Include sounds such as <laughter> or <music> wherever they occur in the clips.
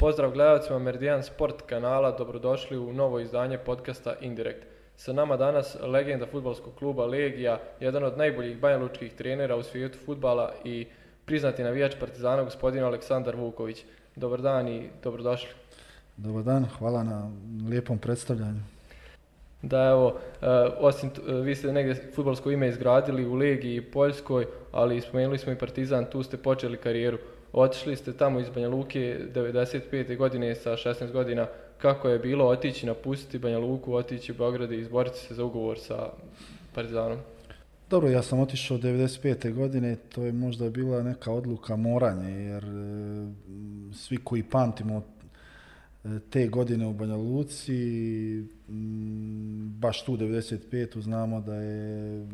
Pozdrav gledalcima Meridian Sport kanala, dobrodošli u novo izdanje podcasta Indirekt. Sa nama danas legenda futbolskog kluba Legija, jedan od najboljih banjalučkih trenera u svijetu futbala i priznati navijač Partizana gospodin Aleksandar Vuković. Dobar dan i dobrodošli. Dobar dan, hvala na lijepom predstavljanju. Da, evo, e, osim, vi ste negdje futbolsko ime izgradili u Legiji i Poljskoj, ali spomenuli smo i Partizan, tu ste počeli karijeru. Otišli ste tamo iz Banja Luke 95. godine sa 16 godina. Kako je bilo otići, napustiti Banja Luku, otići u Beograd i izboriti se za ugovor sa Partizanom? Dobro, ja sam otišao 95. godine, to je možda bila neka odluka moranje, jer e, svi koji pamtimo e, te godine u Banja Luci, mm, baš tu 95. znamo da je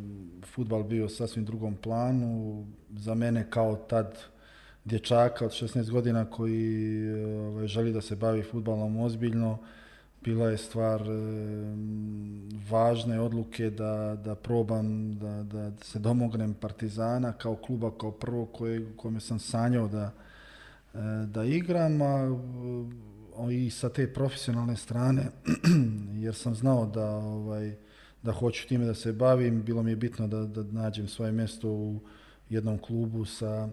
futbal bio sasvim drugom planu, za mene kao tad dječaka od 16 godina koji ovaj, želi da se bavi futbalom ozbiljno, bila je stvar važne odluke da, probam, da, se domognem Partizana kao kluba, kao prvo koje, kome sam sanjao da, eh, igram, i sa te profesionalne strane, <clears throat> jer sam znao da, ovaj, da hoću time da se bavim, bilo mi je bitno da, da nađem svoje mjesto u jednom klubu sa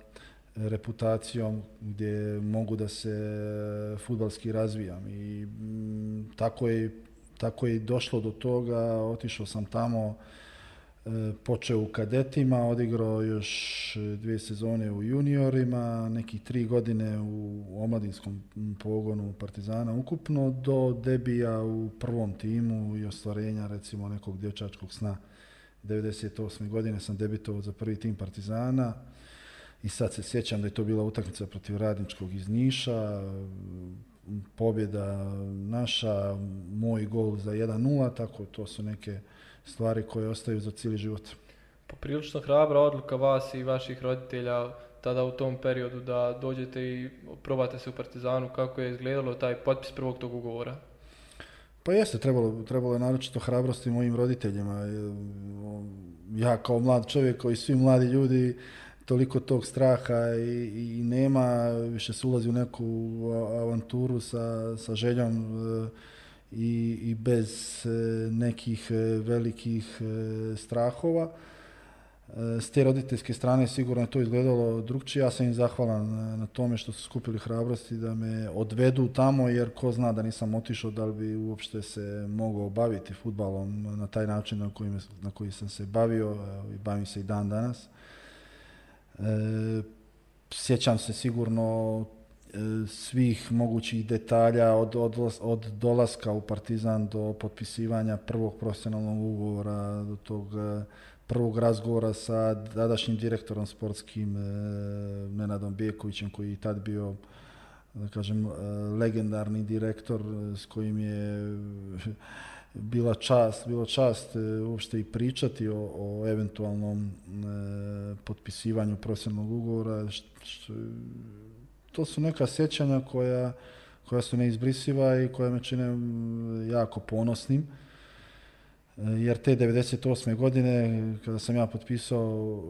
reputacijom gdje mogu da se futbalski razvijam i mm, tako je, tako je došlo do toga, otišao sam tamo, e, počeo u kadetima, odigrao još dvije sezone u juniorima, neki tri godine u omladinskom pogonu Partizana ukupno, do debija u prvom timu i ostvarenja recimo nekog dječačkog sna. 98. godine sam debitovao za prvi tim Partizana, i sad se sjećam da je to bila utakmica protiv radničkog iz Niša, pobjeda naša, moj gol za 1-0, tako to su neke stvari koje ostaju za cijeli život. Poprilično hrabra odluka vas i vaših roditelja tada u tom periodu da dođete i probate se u Partizanu kako je izgledalo taj potpis prvog tog ugovora? Pa jeste, trebalo, trebalo je naročito hrabrosti mojim roditeljima. Ja kao mlad čovjek, kao i svi mladi ljudi, toliko tog straha i, i nema, više se ulazi u neku avanturu sa, sa željom e, i, i bez e, nekih e, velikih strahova. S te roditeljske strane sigurno je to izgledalo drugčije. Ja sam im zahvalan na tome što su skupili hrabrosti da me odvedu tamo jer ko zna da nisam otišao da li bi uopšte se mogao baviti futbalom na taj način na koji, na koji sam se bavio i bavim se i dan danas. E, sjećam se sigurno e, svih mogućih detalja od, od, od dolaska u Partizan do potpisivanja prvog profesionalnog ugovora, do tog e, prvog razgovora sa tadašnjim direktorom sportskim Nenadom Bijekovićem koji je tad bio da kažem legendarni direktor s kojim je bila čast, bilo čast e, uopšte i pričati o, o eventualnom e, potpisivanju profesionalnog ugovora. to su neka sjećanja koja, koja su neizbrisiva i koja me čine jako ponosnim. E, jer te 98. godine, kada sam ja potpisao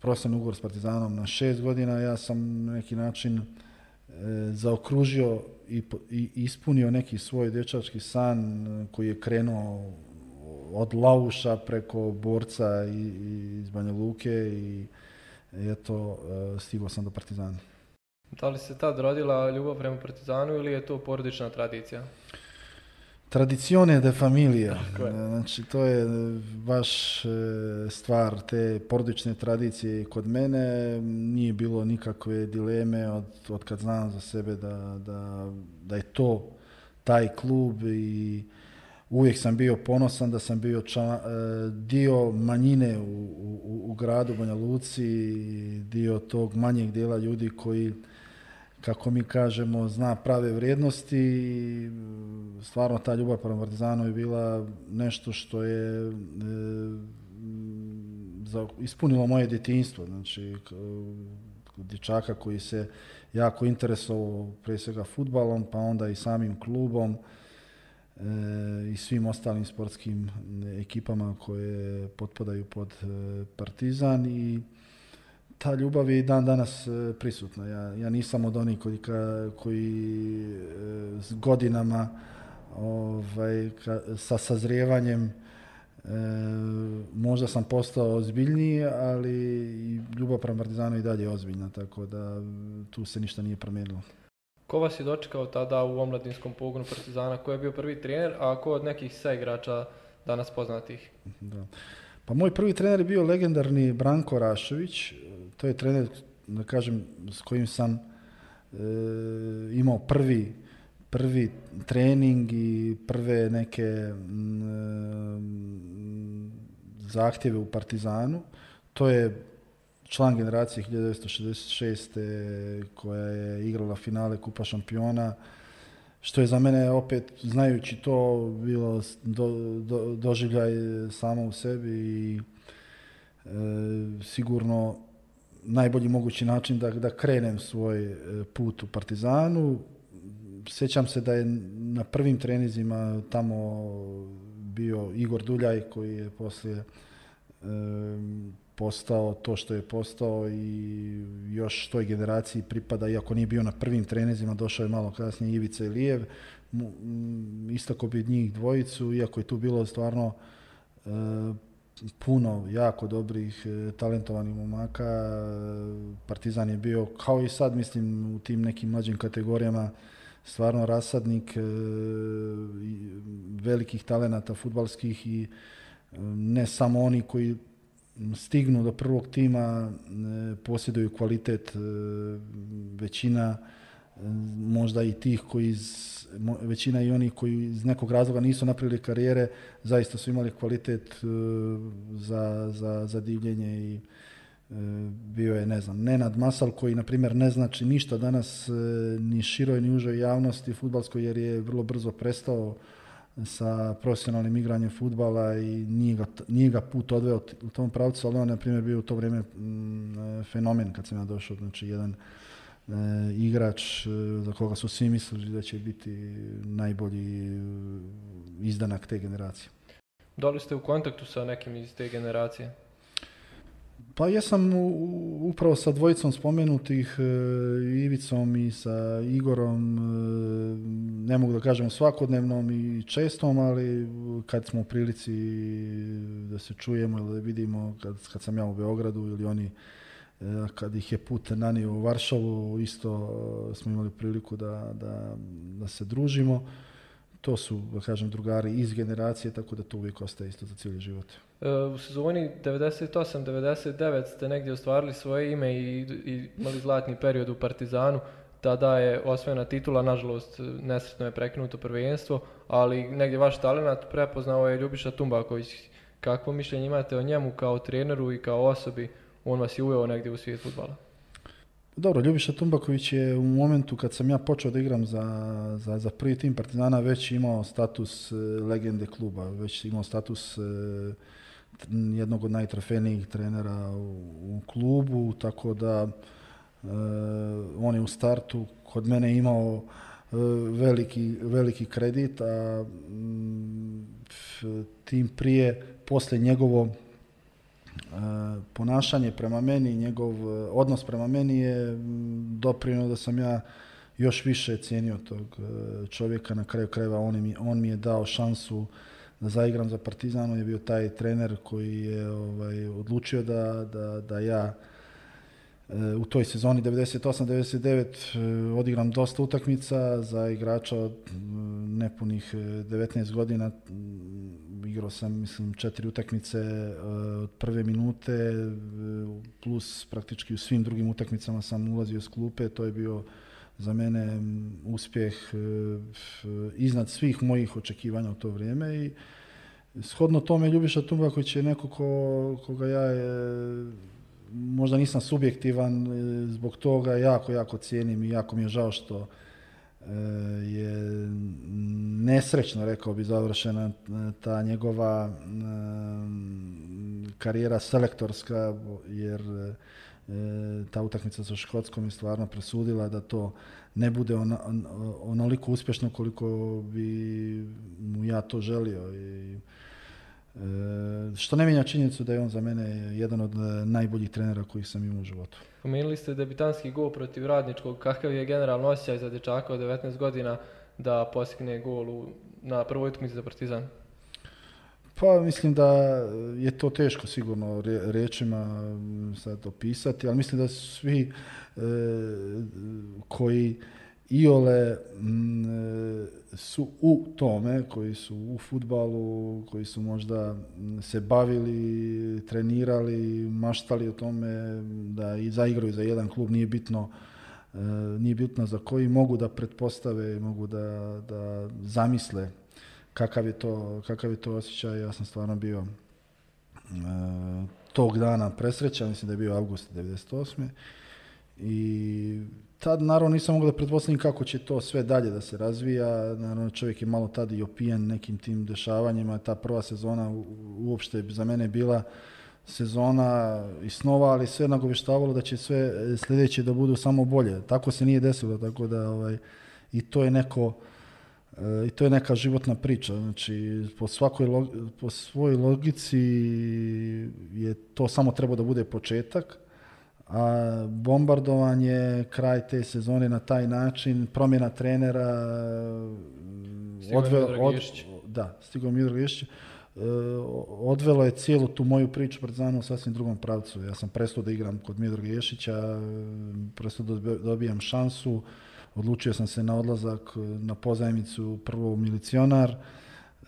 profesionalni ugovor s Partizanom na šest godina, ja sam na neki način zaokružio i, ispunio neki svoj dječački san eh, koji je krenuo od Lauša preko Borca i, iz Banja Luke i eto, eh, stigao sam do Partizana. Da li se tad rodila ljubav prema Partizanu ili je to porodična tradicija? Tradicione de familija, znači to je baš e, e, stvar te porodične tradicije kod mene, nije bilo nikakve dileme od, od kad znam za sebe da, da, da je to taj klub i uvijek sam bio ponosan da sam bio e, dio manjine u, u, u gradu Banja Luci, dio tog manjeg dijela ljudi koji kako mi kažemo, zna prave vrijednosti i mm, stvarno ta ljubav prema Partizanu je bila nešto što je e, mm, ispunilo moje djetinjstvo. Znači, mm, dječaka koji se jako interesovao prije svega futbalom, pa onda i samim klubom e, i svim ostalim sportskim e, ekipama koje potpadaju pod Partizan i ta ljubav je i dan danas e, prisutna. Ja, nisam od onih koji, s e, godinama ovaj, sa sazrijevanjem e, možda sam postao ozbiljniji, ali ljubav prema Partizanu i dalje je ozbiljna, tako da tu se ništa nije promijenilo. Ko vas je dočekao tada u omladinskom pogonu Partizana? Ko je bio prvi trener, a ko od nekih sa igrača danas poznatih? Pa moj prvi trener je bio legendarni Branko Rašović, to je trener, da kažem, s kojim sam e, imao prvi, prvi trening i prve neke e, zahtjeve u Partizanu. To je član generacije 1966. koja je igrala finale Kupa šampiona, što je za mene opet, znajući to, bilo doživljaj samo u sebi i e, sigurno najbolji mogući način da, da krenem svoj e, put u Partizanu. Sjećam se da je na prvim trenizima tamo bio Igor Duljaj koji je poslije e, postao to što je postao i još toj generaciji pripada, iako nije bio na prvim trenizima, došao je malo kasnije Ivica Ilijev, istako bi njih dvojicu, iako je tu bilo stvarno e, puno jako dobrih e, talentovanih momaka. E, Partizan je bio kao i sad mislim u tim nekim mlađim kategorijama stvarno rasadnik e, velikih talenata futbalskih i ne samo oni koji stignu do prvog tima posjeduju kvalitet većina možda i tih koji iz, većina i oni koji iz nekog razloga nisu napravili karijere, zaista su imali kvalitet e, za, za, divljenje i e, bio je, ne znam, Nenad Masal koji, na primjer, ne znači ništa danas e, ni široj ni užoj javnosti futbalskoj jer je vrlo brzo prestao sa profesionalnim igranjem futbala i nije ga, put odveo u tom pravcu, ali on, na primjer, bio u to vrijeme mm, fenomen kad sam ja došao, znači jedan E, igrač e, za koga su svi mislili da će biti najbolji e, izdanak te generacije. Da li ste u kontaktu sa nekim iz te generacije? Pa ja sam upravo sa dvojicom spomenutih, Ivicom i sa Igorom, ne mogu da kažem svakodnevnom i čestom, ali kad smo u prilici da se čujemo ili da vidimo, kad, kad sam ja u Beogradu ili oni E, kad ih je put nanio u Varšavu, isto e, smo imali priliku da, da, da se družimo. To su, da kažem, drugari iz generacije, tako da to uvijek ostaje isto za cijeli život. E, u sezoni 98-99 ste negdje ostvarili svoje ime i, i imali zlatni period u Partizanu. Tada je osvojena titula, nažalost nesretno je prekinuto prvenstvo, ali negdje vaš talent prepoznao je Ljubiša Tumbaković. Kakvo mišljenje imate o njemu kao treneru i kao osobi on vas je uveo negdje u svijet futbala? Dobro, Ljubiša Tumbaković je u momentu kad sam ja počeo da igram za, za, za prvi tim Partizana već imao status e, legende kluba, već imao status e, jednog od najtrafenijih trenera u, klubu, tako da e, on je u startu kod mene imao veliki, veliki kredit, a tim prije, poslije njegovo Eh, ponašanje prema meni, njegov eh, odnos prema meni je mm, doprinio da sam ja još više cijenio tog eh, čovjeka. Na kraju krajeva on mi, on mi je dao šansu da zaigram za Partizan. On je bio taj trener koji je ovaj, odlučio da, da, da ja u toj sezoni 98-99 odigram dosta utakmica za igrača od mm, nepunih 19 godina igrao sam mislim četiri utakmice e, od prve minute e, plus praktički u svim drugim utakmicama sam ulazio s klupe, to je bio za mene uspjeh e, iznad svih mojih očekivanja u to vrijeme i shodno tome Ljubiša Tumbaković je neko koga ja je, možda nisam subjektivan zbog toga jako jako cijenim i jako mi je žao što Eh, je nesrećno, rekao bi, završena eh, ta njegova eh, karijera selektorska, jer ta utakmica sa Škotskom je stvarno presudila da to ne bude onoliko uspješno koliko bi mu ja to želio. I, E, što ne mijenja činjenicu da je on za mene jedan od e, najboljih trenera kojih sam imao u životu. Pomenuli ste debitanski gol protiv Radničkog. Kakav je generalno osjećaj za dječaka od 19 godina da postigne gol na prvoj utakmici za Partizan? Pa mislim da je to teško sigurno rečima sad opisati, ali mislim da su svi e, koji iole mm, e, su u tome, koji su u futbalu, koji su možda mm, se bavili, trenirali, maštali o tome da i zaigraju za jedan klub, nije bitno e, nije bitno za koji, mogu da pretpostave, mogu da, da zamisle kakav je, to, kakav je to osjećaj. Ja sam stvarno bio e, tog dana presrećan, mislim da je bio avgust 98. I tad naravno nisam mogao da pretpostavim kako će to sve dalje da se razvija. Naravno čovjek je malo tad i opijen nekim tim dešavanjima. Ta prva sezona uopšte za mene bila sezona i snova, ali sve nagoveštavalo da će sve e, sljedeće da budu samo bolje. Tako se nije desilo, tako da ovaj, i to je neko e, i to je neka životna priča. Znači, po, svakoj, po svojoj logici je to samo treba da bude početak, a bombardovanje, kraj te sezone na taj način, promjena trenera, e, od, da, stigao e, odvelo je cijelu tu moju priču Partizanu u sasvim drugom pravcu. Ja sam prestao da igram kod Midroga Ješića, prestao da dobijam šansu, odlučio sam se na odlazak na pozajmicu prvo milicionar,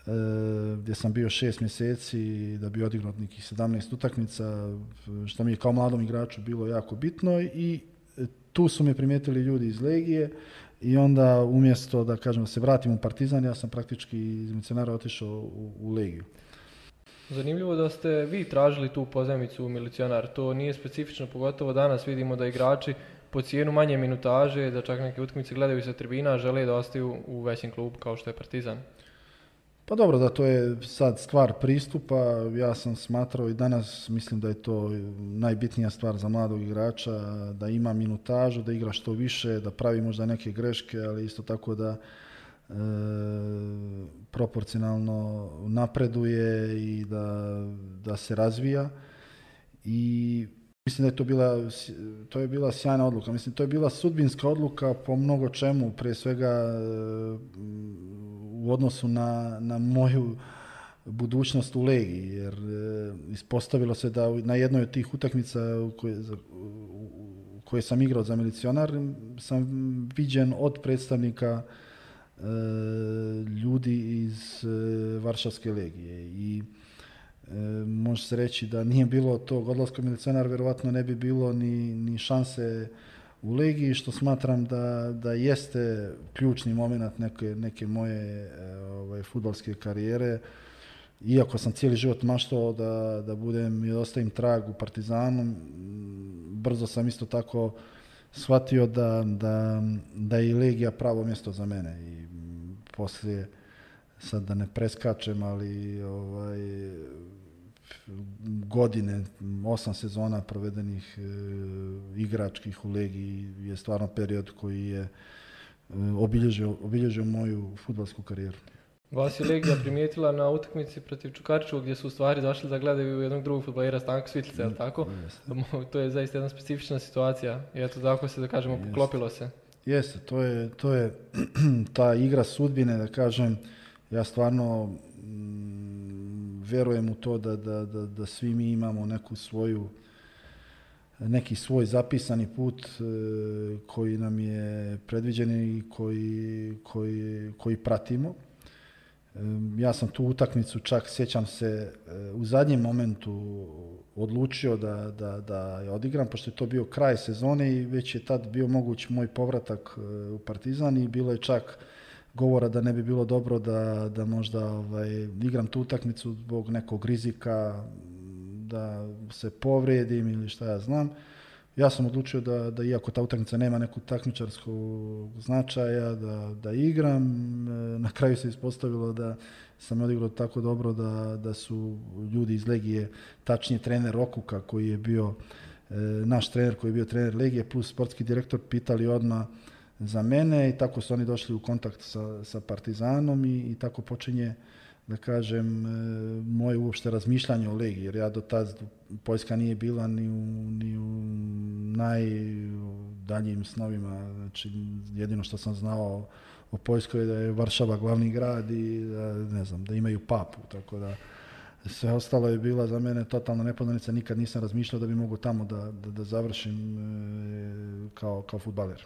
E, gdje sam bio šest mjeseci da bi odigrao nekih 17 utakmica, što mi je kao mladom igraču bilo jako bitno i e, tu su me primijetili ljudi iz Legije i onda umjesto da kažem se vratim u Partizan, ja sam praktički iz Micenara otišao u, Legiju. Zanimljivo da ste vi tražili tu pozemicu u milicionar, to nije specifično, pogotovo danas vidimo da igrači po cijenu manje minutaže, da čak neke utakmice gledaju sa tribina, žele da ostaju u većim klubu kao što je Partizan. Pa dobro, da to je sad stvar pristupa. Ja sam smatrao i danas mislim da je to najbitnija stvar za mladog igrača, da ima minutažu, da igra što više, da pravi možda neke greške, ali isto tako da e, proporcionalno napreduje i da, da se razvija. I Mislim da je to bila, to je bila sjajna odluka. Mislim, to je bila sudbinska odluka po mnogo čemu, prije svega e, u odnosu na, na moju budućnost u legi, jer e, ispostavilo se da na jednoj od tih utakmica u koje, sam igrao za milicionar sam viđen od predstavnika e, ljudi iz e, Varšavske legije i e, može se reći da nije bilo tog odlaska milicionar, vjerojatno ne bi bilo ni, ni šanse u ligi, što smatram da, da jeste ključni moment neke, neke moje e, ovaj, futbalske karijere. Iako sam cijeli život maštao da, da budem i ostavim trag u Partizanu, brzo sam isto tako shvatio da, da, da je i Legija pravo mjesto za mene. I poslije, sad da ne preskačem, ali ovaj, godine, osam sezona provedenih e, igračkih u Legi je stvarno period koji je e, obilježio, obilježio moju futbalsku karijeru. Vas je Legija primijetila na utakmici protiv Čukariću gdje su u stvari došli da gledaju jednog drugog futbolera Stanka Svitlice, je tako? Mm, to je zaista jedna specifična situacija i eto tako se, da kažemo, poklopilo se. Jeste, to je, to je <clears throat> ta igra sudbine, da kažem, ja stvarno vjerujem u to da, da, da, da svi mi imamo neku svoju neki svoj zapisani put e, koji nam je predviđen i koji, koji, koji pratimo. E, ja sam tu utakmicu čak, sjećam se, e, u zadnjem momentu odlučio da, da, da je odigram, pošto je to bio kraj sezone i već je tad bio moguć moj povratak u Partizan i bilo je čak govora da ne bi bilo dobro da, da možda ovaj, igram tu utakmicu zbog nekog rizika, da se povrijedim ili šta ja znam. Ja sam odlučio da, da iako ta utakmica nema neku takmičarskog značaja, da, da igram. Na kraju se ispostavilo da sam odigrao tako dobro da, da su ljudi iz Legije, tačnije trener Okuka koji je bio e, naš trener koji je bio trener Legije plus sportski direktor pitali odmah za mene i tako su oni došli u kontakt sa, sa Partizanom i, i tako počinje da kažem, e, moje uopšte razmišljanje o Legiji jer ja do tad Poljska nije bila ni u, ni u najdaljim snovima. Znači, jedino što sam znao o Poljskoj je da je Varšava glavni grad i da, ne znam, da imaju papu, tako da sve ostalo je bila za mene totalna nepoznanica, nikad nisam razmišljao da bi mogao tamo da, da, da završim e, kao, kao futbaler.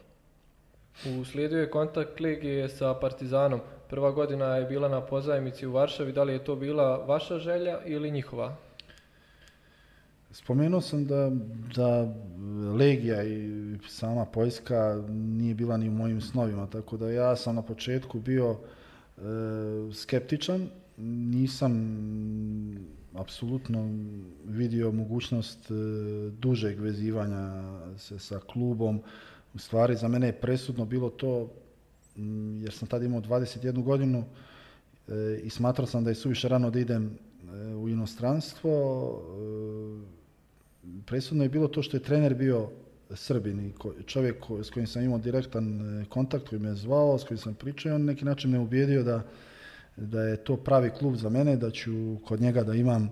Uslijedio je kontakt Legije sa Partizanom. Prva godina je bila na pozajmici u Varšavi. Da li je to bila vaša želja ili njihova? Spomenuo sam da, da Legija i sama Poljska nije bila ni u mojim snovima, tako da ja sam na početku bio e, skeptičan, nisam apsolutno vidio mogućnost e, dužeg vezivanja se sa klubom, u stvari za mene je presudno bilo to mm, jer sam tad imao 21 godinu e, i smatrao sam da je suviše rano da idem e, u inostranstvo. E, presudno je bilo to što je trener bio Srbin i čovjek s kojim sam imao direktan kontakt, koji me je zvao, s kojim sam pričao i on neki način me ubijedio da, da je to pravi klub za mene, da ću kod njega da imam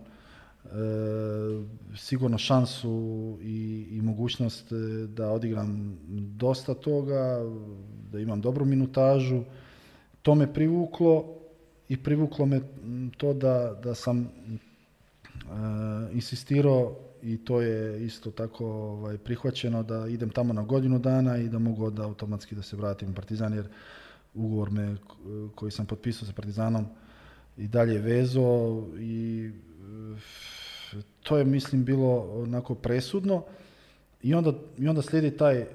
E, sigurno šansu i, i mogućnost e, da odigram dosta toga, da imam dobru minutažu. To me privuklo i privuklo me to da, da sam e, insistirao i to je isto tako ovaj, prihvaćeno da idem tamo na godinu dana i da mogu da automatski da se vratim u Partizan jer ugovor me e, koji sam potpisao sa Partizanom i dalje vezo i to je mislim bilo onako presudno i onda, i onda slijedi taj,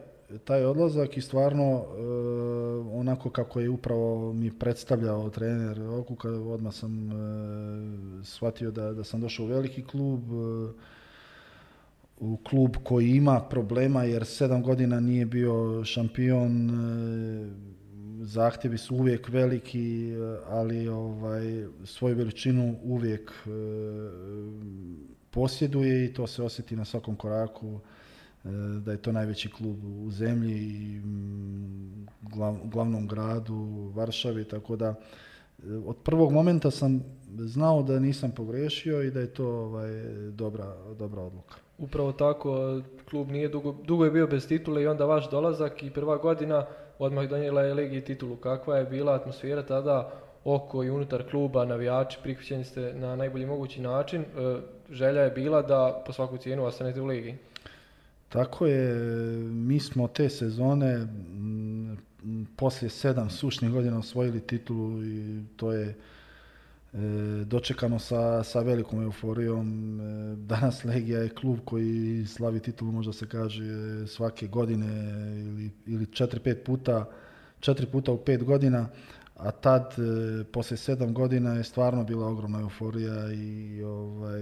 taj odlazak i stvarno e, onako kako je upravo mi predstavljao trener Okuka, odmah sam e, shvatio da, da sam došao u veliki klub, e, u klub koji ima problema jer sedam godina nije bio šampion, zahtjevi su uvijek veliki, ali ovaj, svoju veličinu uvijek e, posjeduje i to se osjeti na svakom koraku e, da je to najveći klub u zemlji i mm, glavnom gradu Varšavi, tako da e, od prvog momenta sam znao da nisam pogrešio i da je to ovaj, dobra, dobra odluka. Upravo tako, klub nije dugo, dugo je bio bez titule i onda vaš dolazak i prva godina odmah donijela je ligi titulu. Kakva je bila atmosfera tada oko i unutar kluba, navijači, prihvaćeni ste na najbolji mogući način. E, želja je bila da po svaku cijenu ostanete u ligi. Tako je, mi smo te sezone poslije sedam sušnih godina osvojili titulu i to je E, dočekano sa, sa velikom euforijom. E, danas Legija je klub koji slavi titulu, možda se kaže, svake godine ili, ili 4-5 puta, 4 puta u 5 godina, a tad, e, poslije sedam godina, je stvarno bila ogromna euforija i ovaj,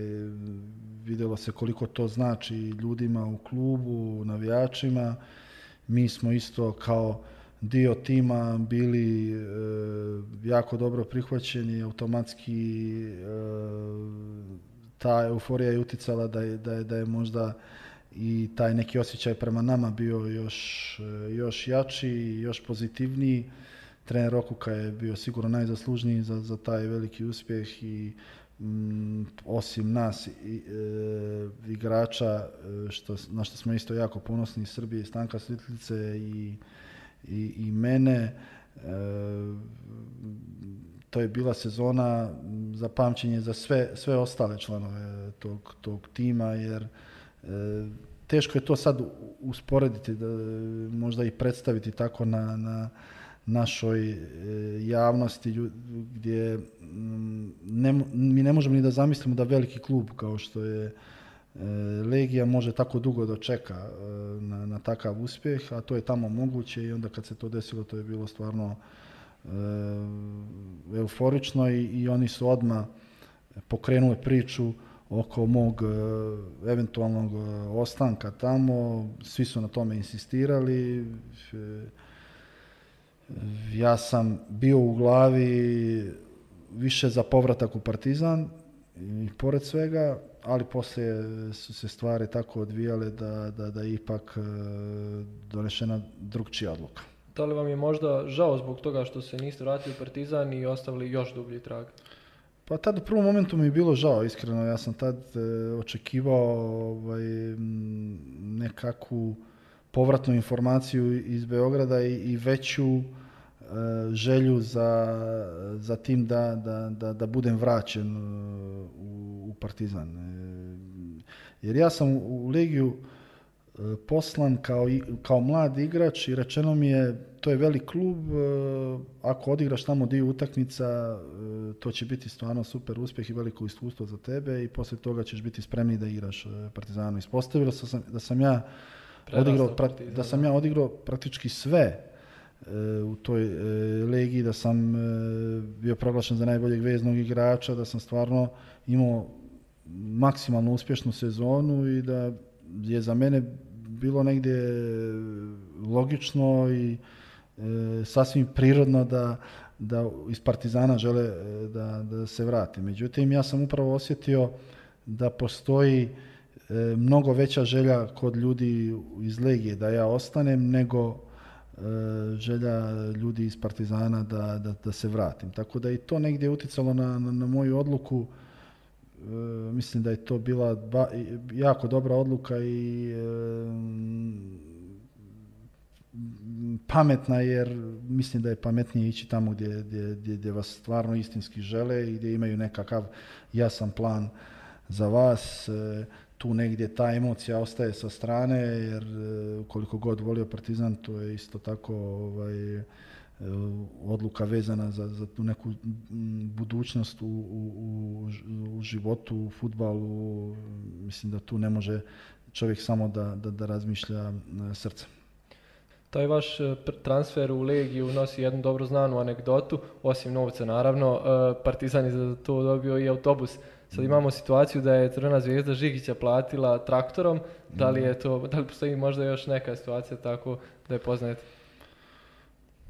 vidjelo se koliko to znači ljudima u klubu, navijačima. Mi smo isto kao dio tima, bili e, jako dobro prihvaćeni, automatski e, ta euforija je uticala da je, da je, da je možda i taj neki osjećaj prema nama bio još, e, još jači, još pozitivniji. Trener Okuka je bio sigurno najzaslužniji za, za taj veliki uspjeh i mm, osim nas igrača što, na što smo isto jako ponosni iz Srbije, Stanka Svitlice i i, i mene. E, to je bila sezona za pamćenje za sve, sve ostale članove tog, tog tima, jer e, teško je to sad usporediti, da, možda i predstaviti tako na, na našoj e, javnosti gdje mi ne možemo ni da zamislimo da veliki klub kao što je E, Legija može tako dugo dočeka e, na, na takav uspjeh, a to je tamo moguće i onda kad se to desilo to je bilo stvarno e, euforično i, i oni su odmah pokrenuli priču oko mog eventualnog ostanka tamo, svi su na tome insistirali. Ja sam bio u glavi više za povratak u Partizan i pored svega ali poslije su se stvari tako odvijale da, da, da je ipak e, donešena drugčija odluka. Da li vam je možda žao zbog toga što se niste vratili u Partizan i ostavili još dublji trag? Pa tad u prvom momentu mi je bilo žao, iskreno. Ja sam tad e, očekivao ovaj, nekakvu povratnu informaciju iz Beograda i, i veću Eh, želju za, za tim da, da, da, da budem vraćen eh, u, Partizan. Eh, jer ja sam u ligiju poslan kao, kao mlad igrač i rečeno mi je to je velik klub, ako odigraš tamo dio utakmica to će biti stvarno super uspjeh i veliko iskustvo za tebe i poslije toga ćeš biti spremni da igraš Partizanu. Ispostavilo sam da sam ja odigrao, da sam ja odigrao praktički sve u toj e, legiji, da sam e, bio proglašen za najboljeg veznog igrača, da sam stvarno imao maksimalno uspješnu sezonu i da je za mene bilo negdje logično i e, sasvim prirodno da, da iz Partizana žele da, da se vrati. Međutim, ja sam upravo osjetio da postoji mnogo veća želja kod ljudi iz Legije da ja ostanem nego E, želja ljudi iz Partizana da, da, da, se vratim. Tako da i to negdje utjecalo na, na, moju odluku. E, mislim da je to bila jako dobra odluka i e, pametna jer mislim da je pametnije ići tamo gdje, gdje, gdje vas stvarno istinski žele i gdje imaju nekakav jasan plan za vas tu negdje ta emocija ostaje sa strane, jer e, koliko god volio Partizan, to je isto tako ovaj, e, odluka vezana za, za tu neku budućnost u, u, u životu, u futbalu. Mislim da tu ne može čovjek samo da, da, da razmišlja e, srcem. Taj vaš transfer u Legiju nosi jednu dobro znanu anegdotu, osim novca naravno. Partizan je za to dobio i autobus Sad imamo situaciju da je Crvena zvijezda Žigića platila traktorom. Da li je to, da li postoji možda još neka situacija tako da je poznajete?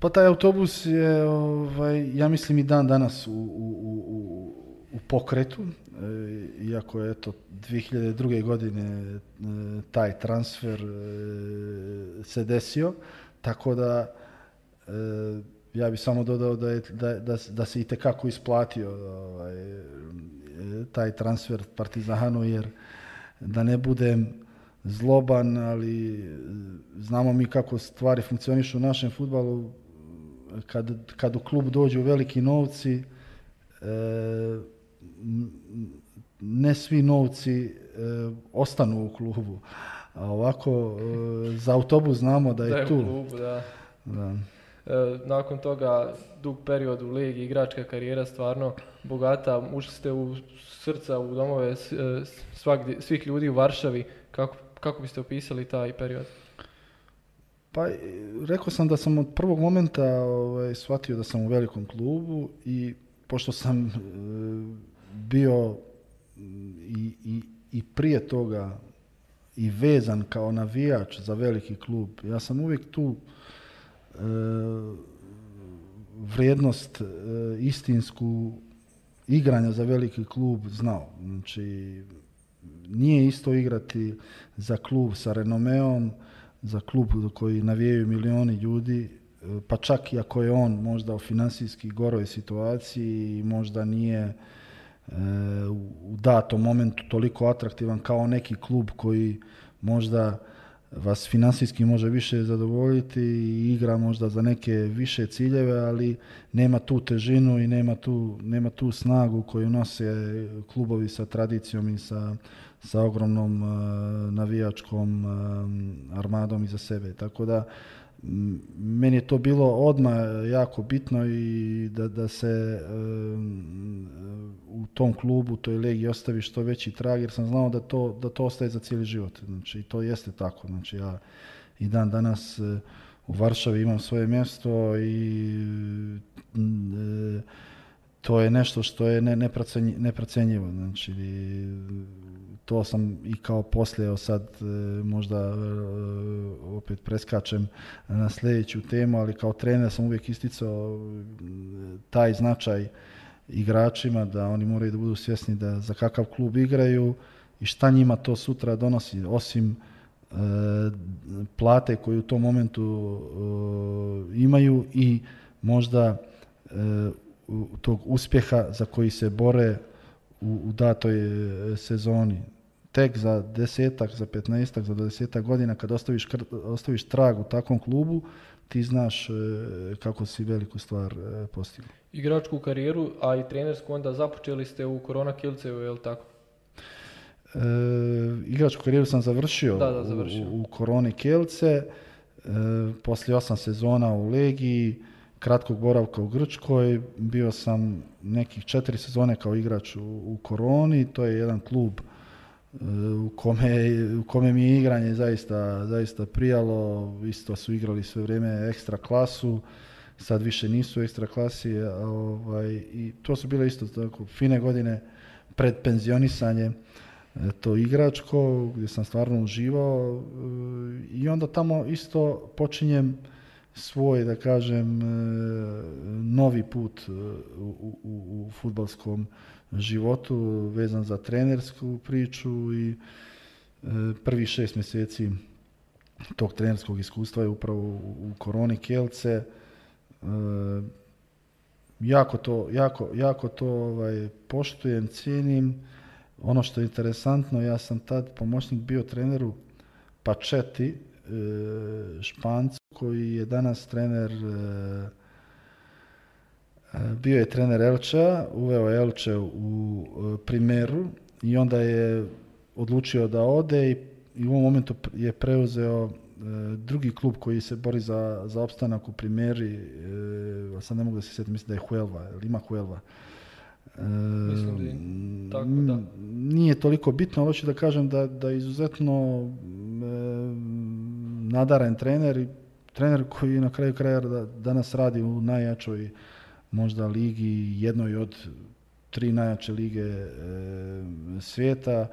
Pa taj autobus je, ovaj, ja mislim, i dan danas u, u, u, u pokretu. E, iako je to 2002. godine e, taj transfer e, se desio. Tako da ja bih samo dodao da, je, da, da, da se itekako isplatio ovaj, taj transfer Partizanu jer da ne budem zloban, ali e, znamo mi kako stvari funkcionišu u našem futbalu. Kad, u klub dođu veliki novci, e, ne svi novci e, ostanu u klubu. A ovako, za autobus znamo da je, tu. Da. Nakon toga, dug period u ligi, igračka karijera stvarno bogata, ušli ste u srca, u domove eh, svih ljudi u Varšavi. Kako, kako biste opisali taj period? Pa, eh, rekao sam da sam od prvog momenta ovaj, shvatio da sam u velikom klubu i pošto sam eh, bio mm, i, i, i prije toga i vezan kao navijač za veliki klub, ja sam uvijek tu vrijednost istinsku igranja za veliki klub znao. Znači, nije isto igrati za klub sa renomeom, za klub koji navijaju milioni ljudi, e, pa čak i ako je on možda u financijski goroj situaciji i možda nije e, u datom momentu toliko atraktivan kao neki klub koji možda vas financijski može više zadovoljiti i igra možda za neke više ciljeve, ali nema tu težinu i nema tu, nema tu snagu koju nose klubovi sa tradicijom i sa, sa ogromnom eh, navijačkom uh, armadom iza sebe. Tako da meni je to bilo odmah jako bitno i da, da se u tom klubu, toj legiji ostavi što veći trag jer sam znao da to, da to ostaje za cijeli život. Znači, i to jeste tako. Znači, ja i dan danas eh, u Varšavi imam svoje mjesto i eh, to je nešto što je ne, neprocenjivo. Znači, to sam i kao poslije, sad e, možda e, opet preskačem na sljedeću temu, ali kao trener sam uvijek isticao e, taj značaj igračima, da oni moraju da budu svjesni da za kakav klub igraju i šta njima to sutra donosi, osim plate koju u tom momentu imaju i možda tog uspjeha za koji se bore u datoj sezoni tek za desetak, za petnaestak, za dvadesetak godina kad ostaviš, ostaviš trag u takvom klubu, ti znaš e, kako si veliku stvar e, postigao. Igračku karijeru, a i trenersku onda započeli ste u Korona Kilcevu, je li tako? E, igračku karijeru sam završio, U, Koroni Kelce, e, poslije osam sezona u Legiji, kratkog boravka u Grčkoj, bio sam nekih četiri sezone kao igrač u Koroni, to je jedan klub u kome, u kome mi je igranje zaista, zaista prijalo. Isto su igrali sve vrijeme ekstra klasu, sad više nisu ekstra klasi. Ovaj, I to su bile isto tako fine godine pred penzionisanje e, to igračko gdje sam stvarno uživao e, i onda tamo isto počinjem svoj, da kažem, e, novi put u, u, u futbalskom životu vezan za trenersku priču i e, prvi šest mjeseci tog trenerskog iskustva je upravo u koroni Kelce. E, jako to, jako, jako to ovaj, poštujem, cijenim. Ono što je interesantno, ja sam tad pomoćnik bio treneru Pačeti, e, Špancu, koji je danas trener bio je trener Elča, uveo je Elče u primeru i onda je odlučio da ode i, u ovom momentu je preuzeo e, drugi klub koji se bori za, za opstanak u primjeri, e, sad ne mogu da se sjetim, mislim da je Huelva, ili ima Huelva. E, mislim da je tako, da. Nije toliko bitno, ali hoću da kažem da, da je izuzetno e, nadaren trener i trener koji na kraju kraja danas radi u najjačoj možda ligi, jednoj od tri najjače lige e, svijeta,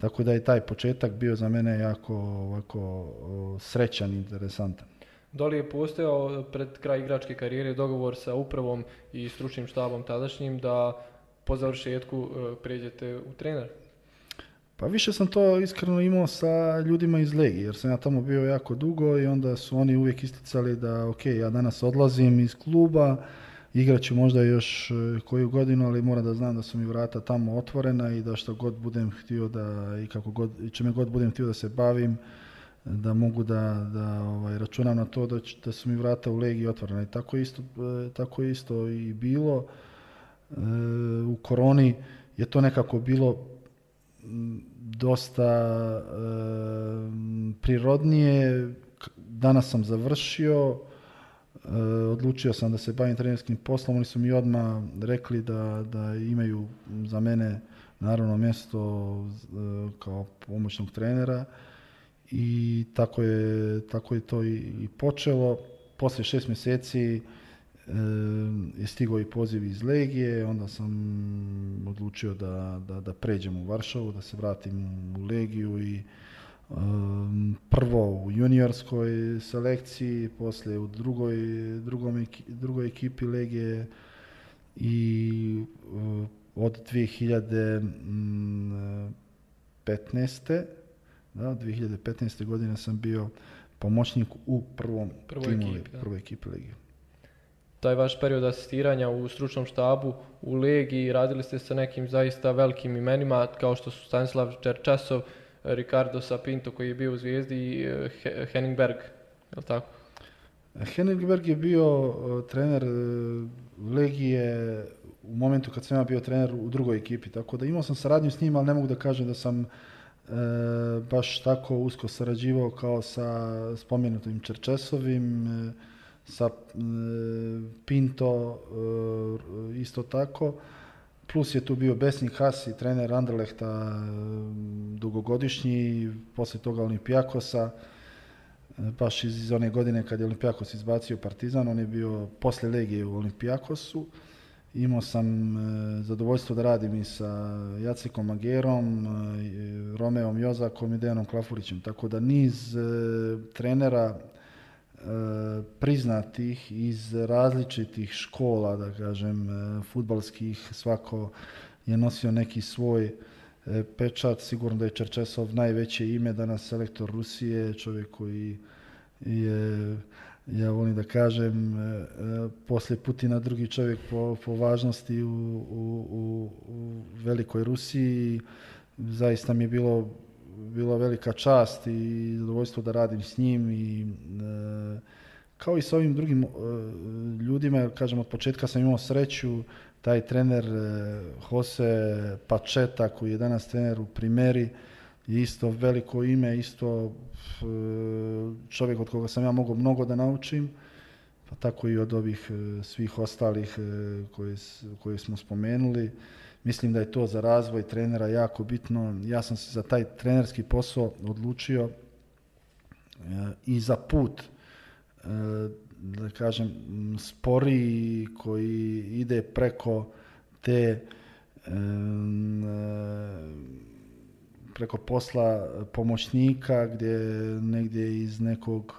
tako da je taj početak bio za mene jako ovako srećan i interesantan. Da li je postojao pred kraj igračke karijere dogovor sa upravom i stručnim štabom tadašnjim da po završetku e, pređete u trener? Pa više sam to iskreno imao sa ljudima iz Legije, jer sam ja tamo bio jako dugo i onda su oni uvijek isticali da ok, ja danas odlazim iz kluba, igraću možda još e, koju godinu, ali mora da znam da su mi vrata tamo otvorena i da što god budem htio da i kako god, čime god budem htio da se bavim, da mogu da, da ovaj, računam na to da, da su mi vrata u Legiji otvorena. I tako isto, e, tako isto i bilo. E, u koroni je to nekako bilo dosta prirodnije. Danas sam završio, E, odlučio sam da se bavim trenerskim poslom, oni su mi odmah rekli da, da imaju za mene naravno mjesto e, kao pomoćnog trenera i tako je, tako je to i, počelo. Poslije šest mjeseci e, je stigao i poziv iz Legije, onda sam odlučio da, da, da pređem u Varšavu, da se vratim u Legiju i Ehm, prvo u juniorskoj selekciji, poslije u drugoj, drugoj ekipi Legije i eh, od 2015. Mm, da, 2015. godine sam bio pomoćnik u prvom prvoj timu, ekipi, prvoj ekipi Legije. Taj vaš period asistiranja u stručnom štabu u Legiji radili ste sa nekim zaista velikim imenima kao što su Stanislav Čerčasov, Ricardo Sapinto koji je bio u Zvijezdi i e, Henning Berg, je tako? Henning Berg je bio e, trener e, Legije u momentu kad sam ja bio trener u drugoj ekipi, tako da imao sam saradnju s njim, ali ne mogu da kažem da sam baš tako usko sarađivao kao sa spomenutim Čerčesovim, sa Pinto isto tako. Plus je tu bio Besnik Hasi, trener Anderlehta, e, dugogodišnji, posle toga Olimpijakosa, e, baš iz one godine kad je Olimpijakos izbacio Partizan, on je bio posle Legije u Olimpijakosu. Imao sam e, zadovoljstvo da radim i sa Jacekom Magerom, Romeom Jozakom i Dejanom Klafurićem. Tako da niz trenera E, priznatih iz različitih škola, da kažem, e, futbalskih, svako je nosio neki svoj e, pečat, sigurno da je Čerčesov najveće ime danas selektor Rusije, čovjek koji je, ja volim da kažem, poslije Putina drugi čovjek po, po važnosti u, u, u, u Velikoj Rusiji. Zaista mi je bilo bila velika čast i zadovoljstvo da radim s njim i e, kao i s ovim drugim e, ljudima, kažem od početka sam imao sreću, taj trener e, Jose Pačeta koji je danas trener u primeri, je isto veliko ime, isto e, čovjek od koga sam ja mogao mnogo da naučim, pa tako i od ovih svih ostalih koje, koje smo spomenuli. Mislim da je to za razvoj trenera jako bitno. Ja sam se za taj trenerski posao odlučio e, i za put e, da kažem spori koji ide preko te e, preko posla pomoćnika gdje negdje iz nekog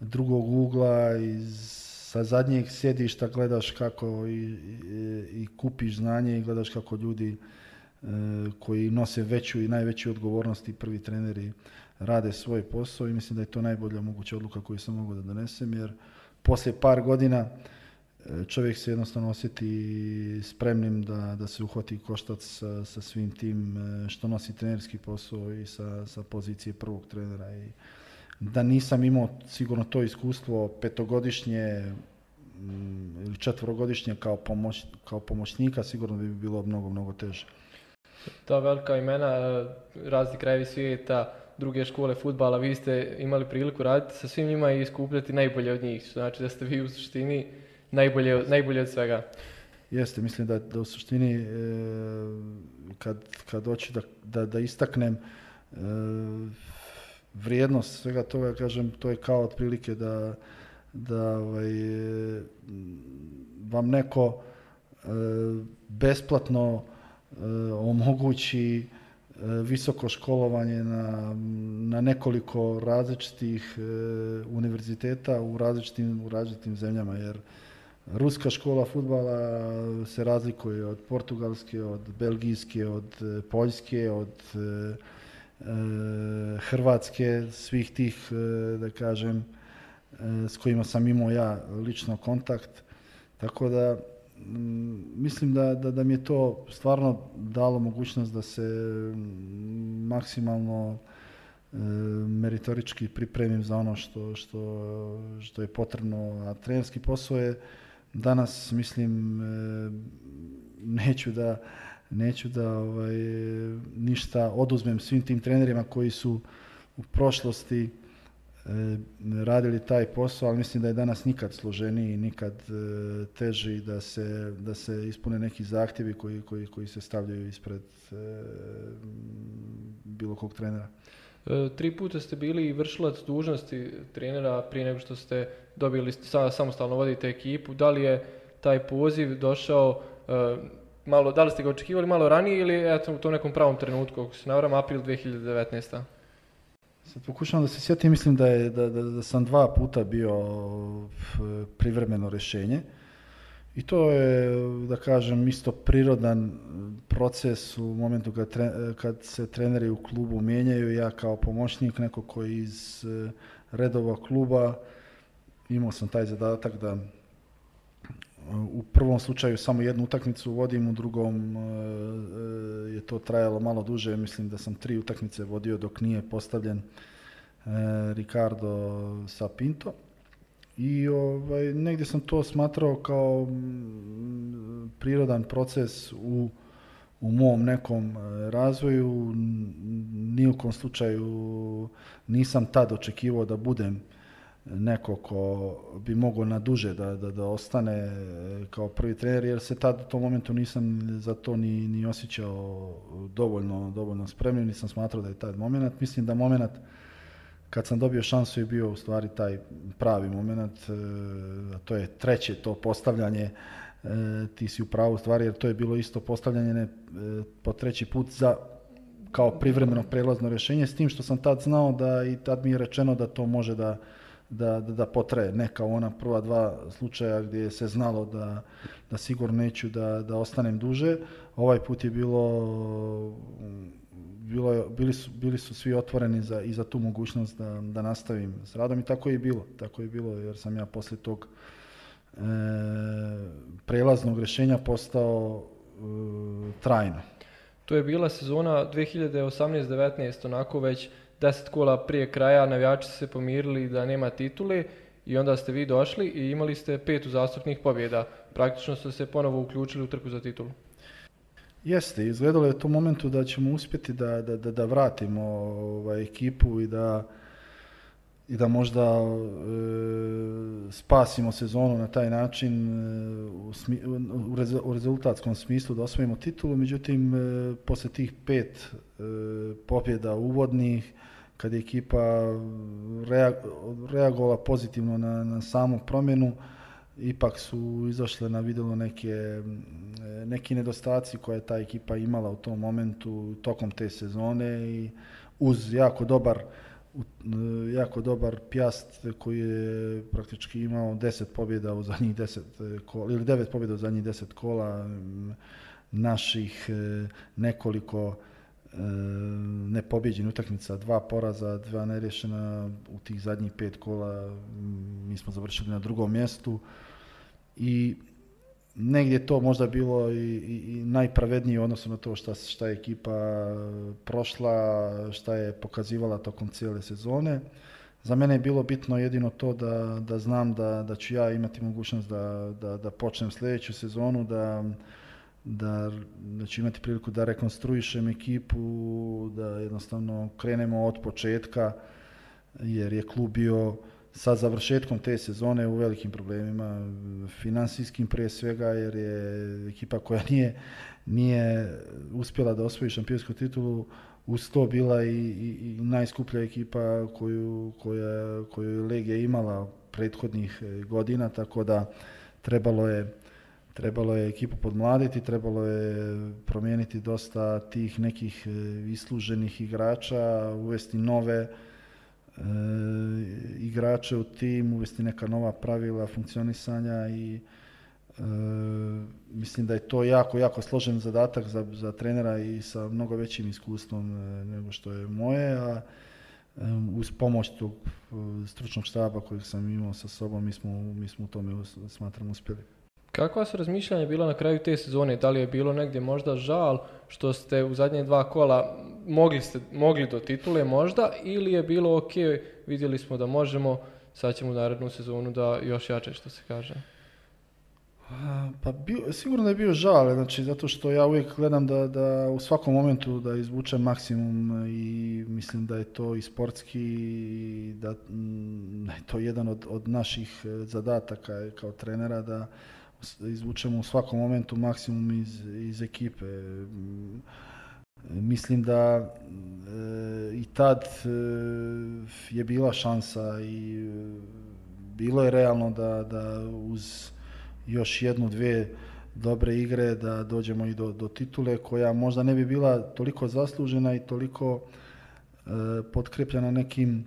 drugog ugla iz sa zadnjeg sjedišta gledaš kako i, i, kupiš znanje i gledaš kako ljudi e, koji nose veću i najveću odgovornost i prvi treneri rade svoj posao i mislim da je to najbolja moguća odluka koju sam mogao da donesem jer poslije par godina e, čovjek se jednostavno osjeti spremnim da, da se uhvati koštac sa, sa, svim tim e, što nosi trenerski posao i sa, sa pozicije prvog trenera i da nisam imao sigurno to iskustvo petogodišnje mm, ili četvrogodišnje kao, pomoć, kao pomoćnika, sigurno bi bilo mnogo, mnogo teže. Ta velika imena, razni krajevi svijeta, druge škole futbala, vi ste imali priliku raditi sa svim njima i iskupljati najbolje od njih, znači da ste vi u suštini najbolje, najbolje od svega. Jeste, mislim da, da u suštini e, kad, kad hoću da, da, istaknem e, vrijednost svega toga, kažem, to je kao otprilike da, da ovaj, vam neko e, besplatno e, omogući e, visoko školovanje na, na nekoliko različitih univerziteta u različitim, u različitim zemljama, jer Ruska škola futbala se razlikuje od portugalske, od belgijske, od poljske, od Eh, Hrvatske, svih tih, eh, da kažem, eh, s kojima sam imao ja lično kontakt. Tako da mm, mislim da, da, da mi je to stvarno dalo mogućnost da se mm, maksimalno meritorički pripremim za ono što, što, što je potrebno, a trenerski posao je danas, mislim, neću da neću da ovaj, ništa oduzmem svim tim trenerima koji su u prošlosti eh, radili taj posao, ali mislim da je danas nikad složeniji, nikad eh, teži da se, da se ispune neki zahtjevi koji, koji, koji se stavljaju ispred eh, bilo kog trenera. E, tri puta ste bili i vršilac dužnosti trenera prije nego što ste dobili, sada samostalno vodite ekipu. Da li je taj poziv došao malo, da li ste ga očekivali malo ranije ili eto u tom nekom pravom trenutku, ako se navram, april 2019. Sad pokušavam da se sjetim, mislim da, je, da, da, da sam dva puta bio privremeno rješenje. I to je, da kažem, isto prirodan proces u momentu kad, kad se treneri u klubu mijenjaju. Ja kao pomoćnik, neko koji iz eh, redova kluba, imao sam taj zadatak da u prvom slučaju samo jednu utakmicu vodim, u drugom e, e, je to trajalo malo duže, mislim da sam tri utakmice vodio dok nije postavljen e, Ricardo sa Pinto. I ovaj, negdje sam to smatrao kao prirodan proces u, u mom nekom razvoju. Nijukom slučaju nisam tad očekivao da budem neko ko bi mogao na duže da, da, da, ostane e, kao prvi trener, jer se tad u tom momentu nisam za to ni, ni osjećao dovoljno, dovoljno spremljen, nisam smatrao da je taj moment. Mislim da moment kad sam dobio šansu je bio u stvari taj pravi moment, e, a to je treće to postavljanje, e, ti si u pravu stvari, jer to je bilo isto postavljanje ne, po treći put za kao privremeno prelazno rješenje, s tim što sam tad znao da i tad mi je rečeno da to može da da, da, da potraje. Ne kao ona prva dva slučaja gdje se znalo da, da sigurno neću da, da ostanem duže. Ovaj put je bilo, bilo bili, su, bili su svi otvoreni za, i za tu mogućnost da, da nastavim s radom i tako je bilo. Tako je bilo jer sam ja poslije tog e, prelaznog rješenja postao e, trajno. To je bila sezona 2018-19, onako već deset kola prije kraja navijači se pomirili da nema titule i onda ste vi došli i imali ste pet uzastopnih pobjeda. Praktično ste se ponovo uključili u trku za titulu. Jeste, izgledalo je to momentu da ćemo uspjeti da, da, vratimo ovaj, ekipu i da i da možda e, spasimo sezonu na taj način e, u, u, rezultatskom smislu da osvojimo titulu, međutim e, poslije tih pet e, pobjeda uvodnih kad je ekipa reagovala pozitivno na, na samu promjenu, ipak su izašle na vidjelo neke, neki nedostaci koje je ta ekipa imala u tom momentu tokom te sezone i uz jako dobar E, jako dobar pjast koji je praktički imao 10 pobjeda u zadnjih 10 e, kola, ili 9 pobjeda u zadnjih 10 kola mm, naših e, nekoliko nepobjeđenih utakmica, dva poraza, dva neriješena. u tih zadnjih pet kola mm, mi smo završili na drugom mjestu i negdje to možda bilo i, i, i najpravednije odnosno na to šta, šta je ekipa eh, prošla, šta je pokazivala tokom cijele sezone. Za mene je bilo bitno jedino to da, da znam da, da ću ja imati mogućnost da, da, da počnem sljedeću sezonu, da, da, da ću imati priliku da rekonstruišem ekipu, da jednostavno krenemo od početka jer je klub bio sa završetkom te sezone u velikim problemima, financijskim prije svega, jer je ekipa koja nije, nije uspjela da osvoji šampionsku titulu, uz to bila i, i, najskuplja ekipa koju, koja, je Legija imala prethodnih e, godina, tako da trebalo je, trebalo je ekipu podmladiti, trebalo je promijeniti dosta tih nekih e, isluženih igrača, uvesti nove, e, igrače u tim, uvesti neka nova pravila funkcionisanja i e, mislim da je to jako, jako složen zadatak za, za trenera i sa mnogo većim iskustvom eh, nego što je moje, a uz pomoć tog stručnog štaba kojeg sam imao sa sobom, mi smo, mi smo u tome smatram uspjeli. Kakva su razmišljanje bilo na kraju te sezone? Da li je bilo negdje možda žal što ste u zadnje dva kola mogli, ste, mogli do titule možda ili je bilo ok, vidjeli smo da možemo, sad ćemo u narednu sezonu da još jače što se kaže? Pa bio, sigurno da je bio žal, znači zato što ja uvijek gledam da, da u svakom momentu da izvučem maksimum i mislim da je to i sportski mm, da, je to jedan od, od naših e, zadataka e, kao trenera da izvučemo u svakom momentu maksimum iz, iz ekipe. Mislim da e, i tad e, je bila šansa i e, bilo je realno da, da uz još jednu, dvije dobre igre da dođemo i do, do titule koja možda ne bi bila toliko zaslužena i toliko potkrepljena nekim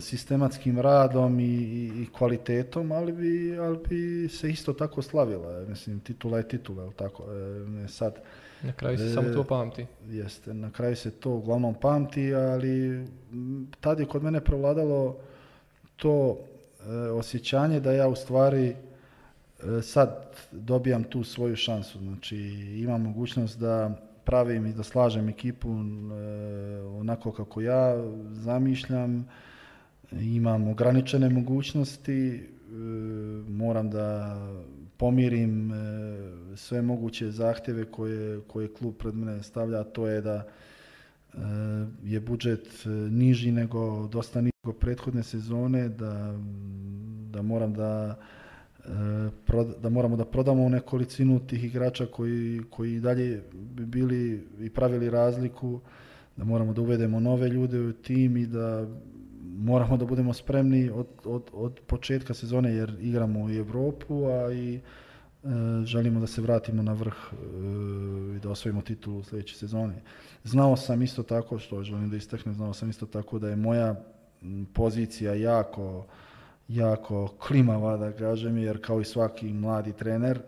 sistematskim radom i, i kvalitetom, ali bi, ali se isto tako slavila. E, mislim, titula je titula, li tako? E, sad, na kraju se e, samo to pamti. Jeste, na kraju se to uglavnom pamti, ali tad je kod mene provladalo to e, osjećanje da ja u stvari sad dobijam tu svoju šansu. Znači, imam mogućnost da pravim i da slažem ekipu onako kako ja zamišljam, imam ograničene mogućnosti, e, moram da pomirim e, sve moguće zahtjeve koje, klub pred mene stavlja, a to je da e, je budžet niži nego dosta niži nego prethodne sezone, da, da moram da da moramo da prodamo nekolicinu tih igrača koji, koji dalje bi bili i pravili razliku, da moramo da uvedemo nove ljude u tim i da moramo da budemo spremni od, od, od početka sezone jer igramo u Europu, a i e, želimo da se vratimo na vrh e, i da osvojimo titulu u sljedeće sezone. Znao sam isto tako, što želim da istaknem, znao sam isto tako da je moja pozicija jako, jako klimava, da kažem, jer kao i svaki mladi trener,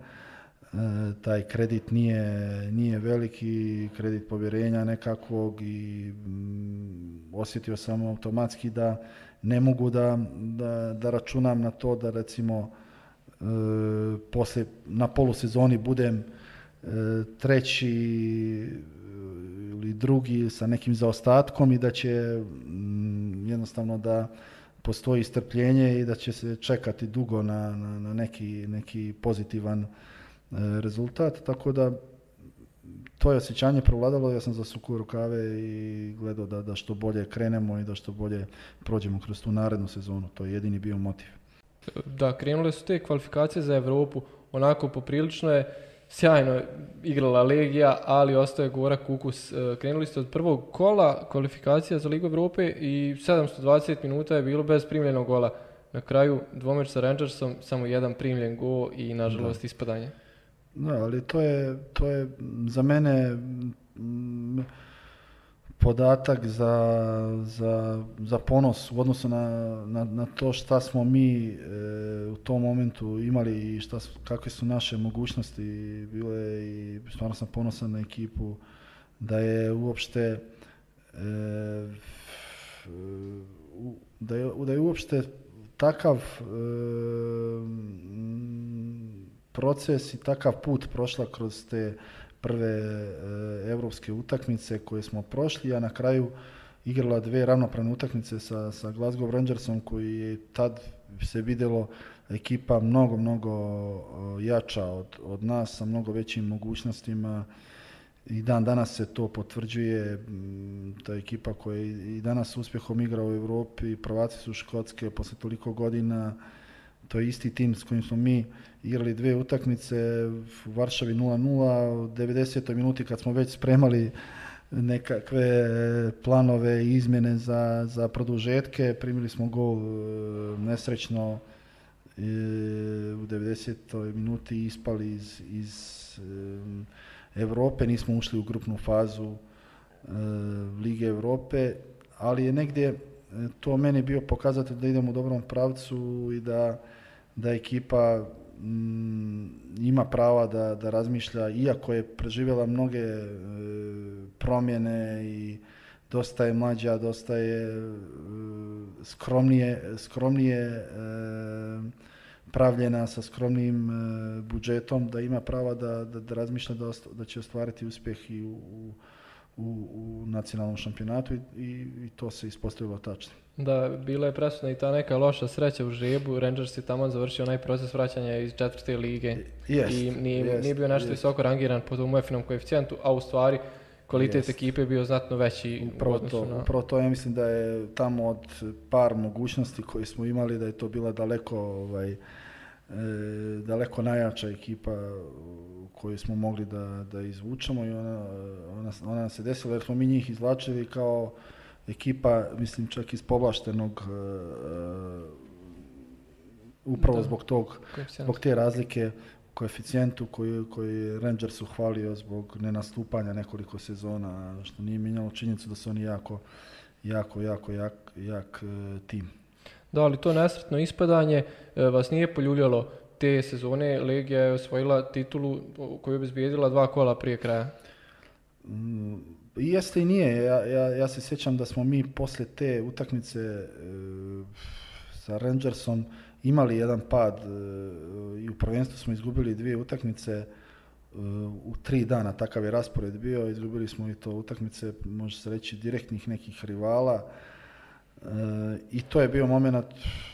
E, taj kredit nije, nije veliki, kredit povjerenja nekakvog i mm, osjetio sam automatski da ne mogu da, da, računam na to da recimo e, na polusezoni budem e, treći e, ili drugi sa nekim zaostatkom i da će mm, jednostavno da postoji strpljenje i da će se čekati dugo na, na, na neki, neki pozitivan E, rezultat, tako da to je osjećanje provladalo, ja sam za suku rukave i gledao da, da što bolje krenemo i da što bolje prođemo kroz tu narednu sezonu, to je jedini bio motiv. Da, krenule su te kvalifikacije za Europu, onako poprilično je sjajno igrala Legija, ali ostaje gora kukus. E, krenuli ste od prvog kola kvalifikacija za Ligu Europe i 720 minuta je bilo bez primljenog gola. Na kraju dvomeč sa Rangersom, samo jedan primljen gol i nažalost ispadanje. Da, ali to je, to je za mene mm, podatak za, za, za ponos u odnosu na, na, na to šta smo mi e, u tom momentu imali i šta, kakve su naše mogućnosti bile i stvarno sam ponosan na ekipu da je uopšte e, da, je, da uopšte takav e, proces i takav put prošla kroz te prve europske utakmice koje smo prošli, a na kraju igrala dve ravnopravne utakmice sa, sa Glasgow Rangersom koji je tad se vidjelo ekipa mnogo, mnogo jača od, od nas sa mnogo većim mogućnostima i dan danas se to potvrđuje, ta ekipa koja je i danas uspjehom igra u Europi, prvaci su Škotske posle toliko godina, to je isti tim s kojim smo mi igrali dvije utakmice u Varšavi 0-0 u 90. minuti kad smo već spremali nekakve planove i izmjene za, za produžetke. Primili smo gol e, nesrećno e, u 90. minuti ispali iz, iz e, Europe, nismo ušli u grupnu fazu Lige Europe, ali je negdje to meni bio pokazatelj da idem u dobrom pravcu i da, da ekipa mm, ima prava da, da razmišlja, iako je preživjela mnoge e, promjene i dosta je mlađa, dosta je e, skromnije, skromnije e, pravljena sa skromnim budžetom, da ima prava da, da, da razmišlja da, da će ostvariti uspjeh i u u, nacionalnom šampionatu i, i, to se ispostavilo tačno. Da, bila je presudna i ta neka loša sreća u žebu Rangers je tamo završio onaj proces vraćanja iz četvrte lige i nije, nije bio nešto visoko rangiran po tom uefa koeficijentu, a u stvari kvalitet ekipe je bio znatno veći upravo to, na... ja mislim da je tamo od par mogućnosti koje smo imali da je to bila daleko ovaj, E, daleko najjača ekipa koju smo mogli da, da izvučemo i ona, ona, ona se desila jer smo mi njih izvlačili kao ekipa, mislim čak iz povlaštenog e, e, upravo zbog tog, zbog te razlike u koeficijentu koji, koji Rangers uhvalio zbog nenastupanja nekoliko sezona, što nije mijenjalo činjenicu da su oni jako, jako, jako jak tim. Da, ali to nesretno ispadanje e, vas nije poljuljalo te sezone. Legija je osvojila titulu koju je obezbijedila dva kola prije kraja. Mm, jeste i nije. Ja, ja, se sjećam da smo mi poslije te utakmice e, sa Rangersom imali jedan pad e, i u prvenstvu smo izgubili dvije utakmice u tri dana. Takav je raspored bio. Izgubili smo i to utakmice, može se reći, direktnih nekih rivala i to je bio moment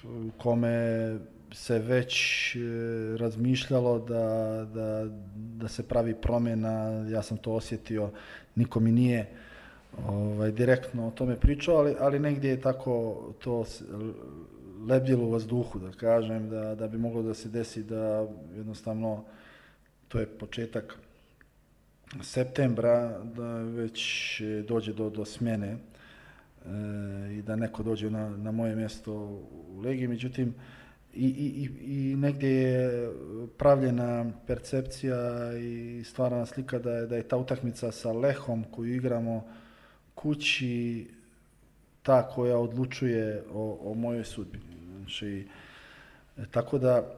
u kome se već e, razmišljalo da, da, da se pravi promjena, ja sam to osjetio, niko mi nije ovaj, direktno o tome pričao, ali, ali negdje je tako to lebjelo u vazduhu, da kažem, da, da bi moglo da se desi da jednostavno to je početak septembra, da već e, dođe do, do smjene E, i da neko dođe na, na moje mjesto u Legi, međutim i, i, i negdje je pravljena percepcija i stvarana slika da je, da je ta utakmica sa Lehom koju igramo kući ta koja odlučuje o, o mojoj sudbini. Znači, e, tako da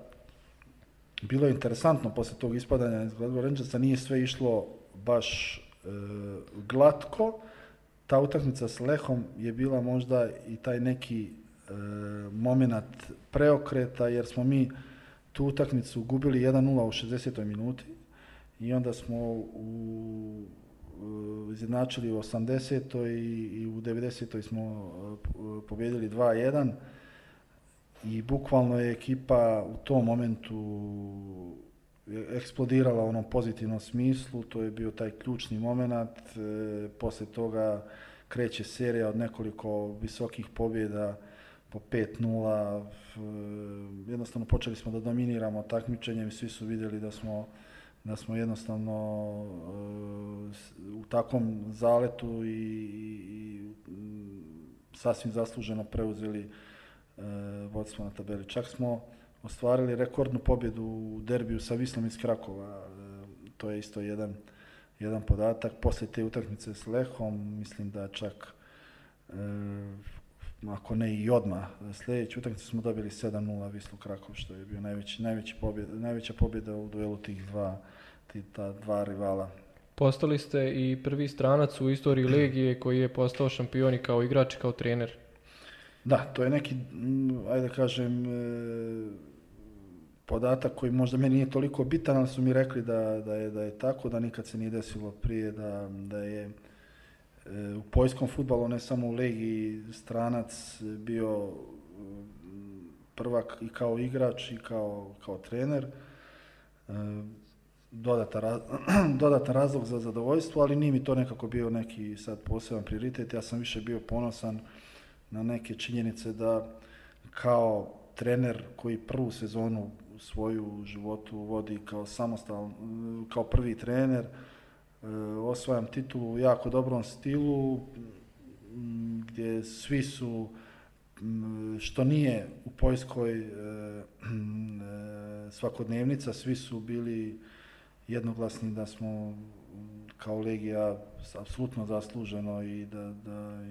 bilo je interesantno poslije tog ispadanja iz Glasgow Rangersa, nije sve išlo baš e, glatko, ta utakmica s Lehom je bila možda i taj neki e, moment preokreta jer smo mi tu utakmicu gubili 1-0 u 60. minuti i onda smo u e, izjednačili u 80. i, i u 90. smo e, pobijedili 2-1 i bukvalno je ekipa u tom momentu eksplodirala u onom pozitivnom smislu, to je bio taj ključni moment, e, poslije toga kreće serija od nekoliko visokih pobjeda po 5-0, e, jednostavno počeli smo da dominiramo takmičenjem i svi su vidjeli da smo, da smo jednostavno e, u takvom zaletu i, i sasvim zasluženo preuzeli vodstvo na tabeli. Čak smo ostvarili rekordnu pobjedu u derbiju sa Vislom iz Krakova. E, to je isto jedan, jedan podatak. Poslije te utakmice s Lehom, mislim da čak, e, ako ne i odmah, sljedeću utakmicu smo dobili 7-0 Vislu Krakov, što je bio najveći, najveći najveća pobjeda u duelu tih dva, ta dva rivala. Postali ste i prvi stranac u istoriji Legije koji je postao šampion kao igrač i kao trener. Da, to je neki, ajde kažem, e, podatak koji možda meni nije toliko bitan, ali su mi rekli da, da, je, da je tako, da nikad se nije desilo prije, da, da je e, u poljskom futbalu, ne samo u legi, stranac bio mm, prvak i kao igrač i kao, kao trener. E, dodata <clears throat> dodatan razlog za zadovoljstvo, ali nije mi to nekako bio neki sad poseban prioritet. Ja sam više bio ponosan na neke činjenice da kao trener koji prvu sezonu svoju životu vodi kao samostal, kao prvi trener. E, osvajam titulu u jako dobrom stilu, gdje svi su, što nije u Poljskoj e, e, svakodnevnica, svi su bili jednoglasni da smo kao Legija apsolutno zasluženo i da,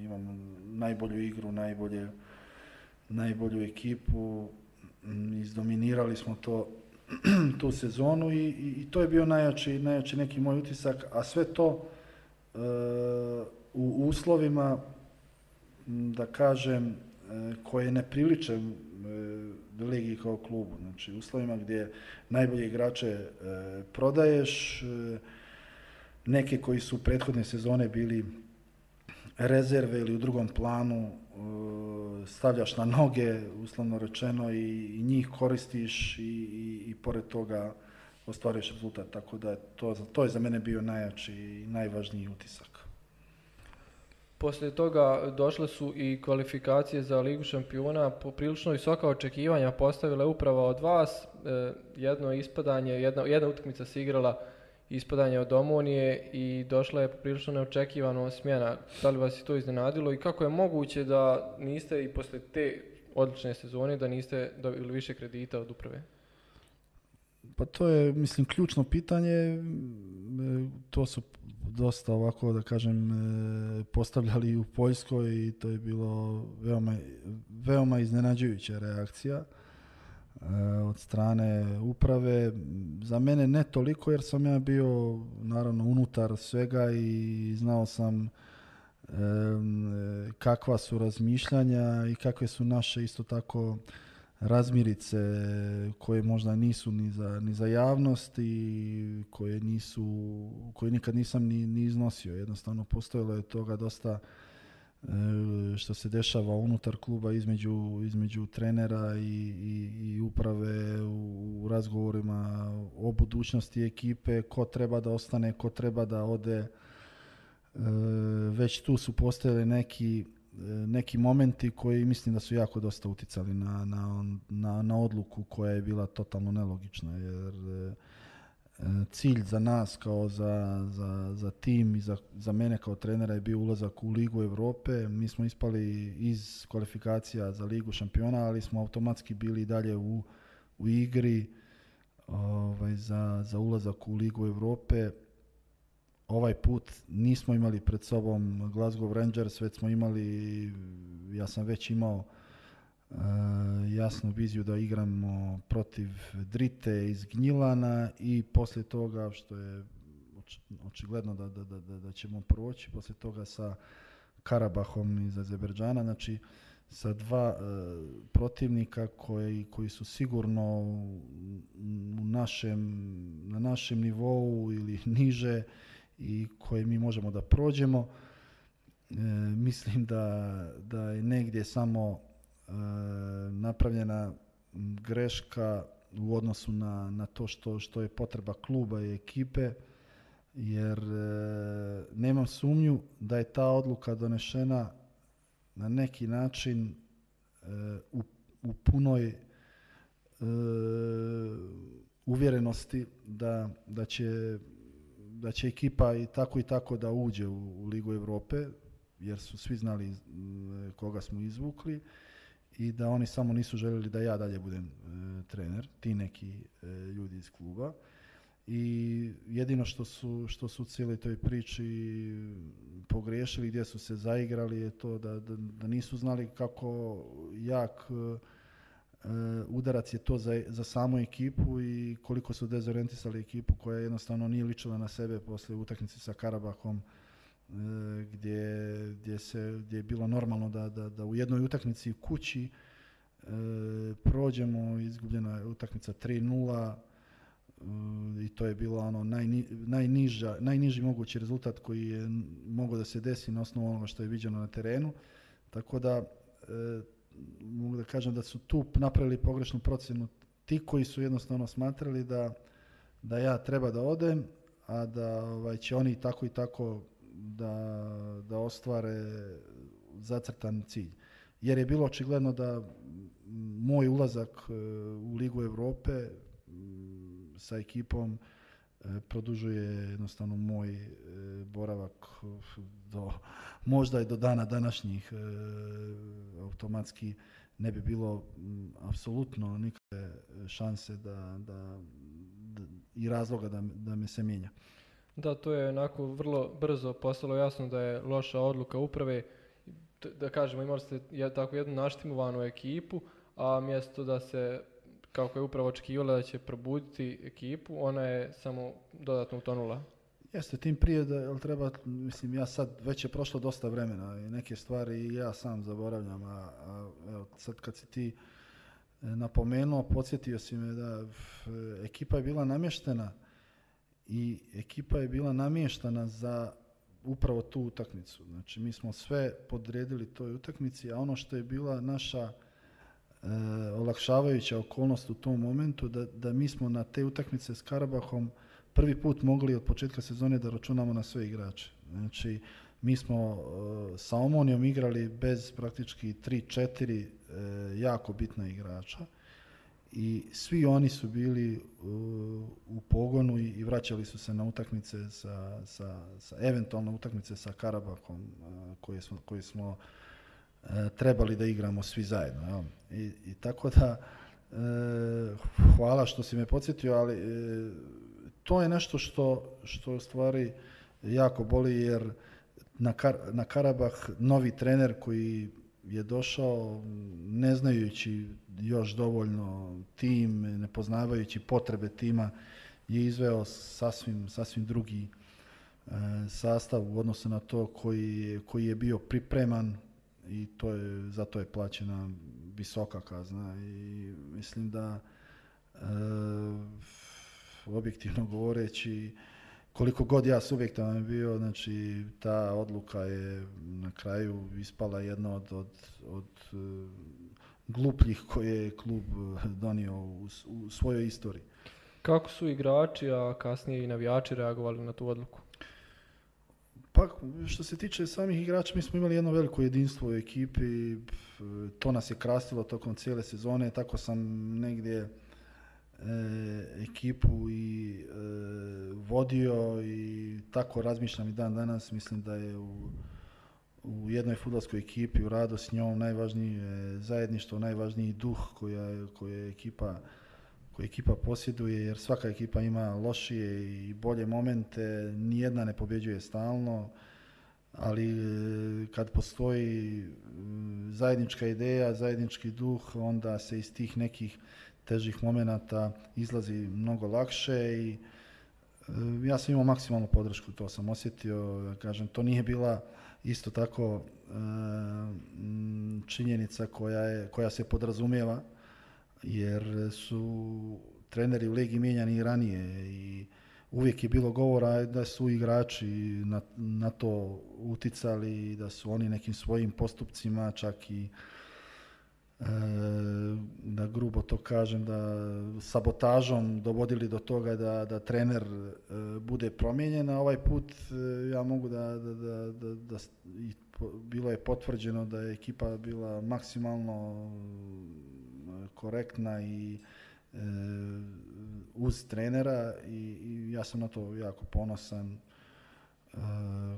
imamo najbolju igru, najbolju ekipu. Mm, izdominirali smo to <clears throat> tu sezonu i, i, to je bio najjači, najjači neki moj utisak, a sve to e, u uslovima, da kažem, e, koje ne priliče e, ligi kao klubu. Znači, uslovima gdje najbolje igrače prodaješ, e, neke koji su prethodne sezone bili rezerve ili u drugom planu e, stavljaš na noge, uslovno rečeno, i njih koristiš i, i, i pored toga ostvariš rezultat. Tako da to, je za mene bio najjači i najvažniji utisak. Poslije toga došle su i kvalifikacije za Ligu šampiona, poprilično visoka očekivanja postavila uprava od vas, e, jedno ispadanje, jedna, jedna utakmica se igrala ispadanje od Omonije i došla je prilično neočekivano smjena. Da li vas je to iznenadilo i kako je moguće da niste i posle te odlične sezone da niste dobili više kredita od uprave? Pa to je, mislim, ključno pitanje. E, to su dosta ovako, da kažem, e, postavljali u Poljskoj i to je bilo veoma, veoma iznenađujuća reakcija. E, od strane uprave. Za mene ne toliko jer sam ja bio naravno unutar svega i znao sam e, kakva su razmišljanja i kakve su naše isto tako razmirice koje možda nisu ni za, ni za javnost i koje, nisu, koje nikad nisam ni, ni iznosio. Jednostavno postojalo je toga dosta E, što se dešava unutar kluba između, između trenera i, i, i uprave u, razgovorima o budućnosti ekipe, ko treba da ostane, ko treba da ode. E, već tu su postojali neki, e, neki momenti koji mislim da su jako dosta uticali na, na, na, na odluku koja je bila totalno nelogična jer cilj za nas kao za, za, tim i za, za, mene kao trenera je bio ulazak u Ligu Europe. Mi smo ispali iz kvalifikacija za Ligu šampiona, ali smo automatski bili dalje u, u igri ovaj, za, za ulazak u Ligu Europe. Ovaj put nismo imali pred sobom Glasgow Rangers, već smo imali, ja sam već imao Eh, jasnu viziju da igramo protiv Drite iz Gnjilana i poslije toga što je očigledno da, da, da, da ćemo proći, poslije toga sa Karabahom iz Azerbejdžana, znači sa dva eh, protivnika koji, koji su sigurno u našem, na našem nivou ili <laughs> niže i koje mi možemo da prođemo. Eh, mislim da, da je negdje samo E, napravljena greška u odnosu na, na to što, što je potreba kluba i ekipe jer e, nemam sumnju da je ta odluka donešena na neki način e, u, u punoj e, uvjerenosti da, da, će, da će ekipa i tako i tako da uđe u, u Ligu Europe jer su svi znali koga smo izvukli i da oni samo nisu željeli da ja dalje budem e, trener, ti neki e, ljudi iz kluba. I jedino što su, što su u cijeloj toj priči pogriješili, gdje su se zaigrali, je to da, da, nisu znali kako jak e, udarac je to za, za samu ekipu i koliko su dezorientisali ekipu koja jednostavno nije ličila na sebe poslije utakmice sa Karabahom E, gdje, gdje, se, je bilo normalno da, da, da u jednoj utakmici kući e, prođemo, izgubljena je utakmica 3-0 e, i to je bilo ono najniža, najniži mogući rezultat koji je mogao da se desi na osnovu onoga što je viđeno na terenu. Tako da mogu da kažem da su tu napravili pogrešnu procjenu ti koji su jednostavno smatrali da, da ja treba da odem, a da ovaj, će oni tako i tako da, da ostvare zacrtan cilj. Jer je bilo očigledno da moj ulazak e, u Ligu Europe sa ekipom e, produžuje jednostavno moj e, boravak do, možda i do dana današnjih automatski ne bi bilo apsolutno nikakve šanse da, da, da, i razloga da, da me se mijenja. Da, to je onako vrlo brzo postalo jasno da je loša odluka uprave. Da kažemo, imali ste tako jednu naštimovanu ekipu, a mjesto da se, kako je upravo očekivala da će probuditi ekipu, ona je samo dodatno utonula. Jeste, tim prije da jel treba, mislim ja sad, već je prošlo dosta vremena i neke stvari i ja sam zaboravljam, a, evo, sad kad si ti e, napomenuo, podsjetio si me da ekipa je bila namještena i ekipa je bila namještana za upravo tu utakmicu. Znači mi smo sve podredili toj utakmici, a ono što je bila naša eh, olakšavajuća okolnost u tom momentu da, da mi smo na te utakmice s Karabahom prvi put mogli od početka sezone da računamo na sve igrače. Znači mi smo eh, sa Omonijom igrali bez praktički 3-4 eh, jako bitna igrača i svi oni su bili uh, u pogonu i, vraćali su se na utakmice sa, sa, sa eventualne utakmice sa Karabakom koji uh, koje smo, smo uh, trebali da igramo svi zajedno. I, I, tako da hvala što si me podsjetio, ali to je nešto što, što stvari jako boli jer na, Kar, na Karabah novi trener koji je došao ne znajući još dovoljno tim, ne poznavajući potrebe tima, je izveo sasvim, sasvim drugi e, sastav u odnosu na to koji, koji je bio pripreman i to je, zato je plaćena visoka kazna i mislim da e, objektivno govoreći koliko god ja subjektivan bio, znači ta odluka je na kraju ispala jedna od, od, od e, glupljih koje je klub e, donio u, svojoj istoriji. Kako su igrači, a kasnije i navijači reagovali na tu odluku? Pa, što se tiče samih igrača, mi smo imali jedno veliko jedinstvo u ekipi, e, to nas je krastilo tokom cijele sezone, tako sam negdje Eh, ekipu i eh, vodio i tako razmišljam i dan danas. Mislim da je u, u jednoj futbolskoj ekipi, u radu s njom najvažnije eh, zajedništvo, najvažniji duh koja, koja ekipa ekipa posjeduje, jer svaka ekipa ima lošije i bolje momente, nijedna ne pobjeđuje stalno, ali kad postoji mm, zajednička ideja, zajednički duh, onda se iz tih nekih težih momenata izlazi mnogo lakše i e, ja sam imao maksimalnu podršku, to sam osjetio, kažem, to nije bila isto tako e, činjenica koja, je, koja se podrazumijeva, jer su treneri u ligi mijenjani i ranije i uvijek je bilo govora da su igrači na, na to uticali, da su oni nekim svojim postupcima čak i E, da grubo to kažem, da sabotažom dovodili do toga da, da trener e, bude promijenjen, a ovaj put e, ja mogu da, da, da, da i bilo je potvrđeno da je ekipa bila maksimalno korektna i uz trenera i, ja sam na to jako ponosan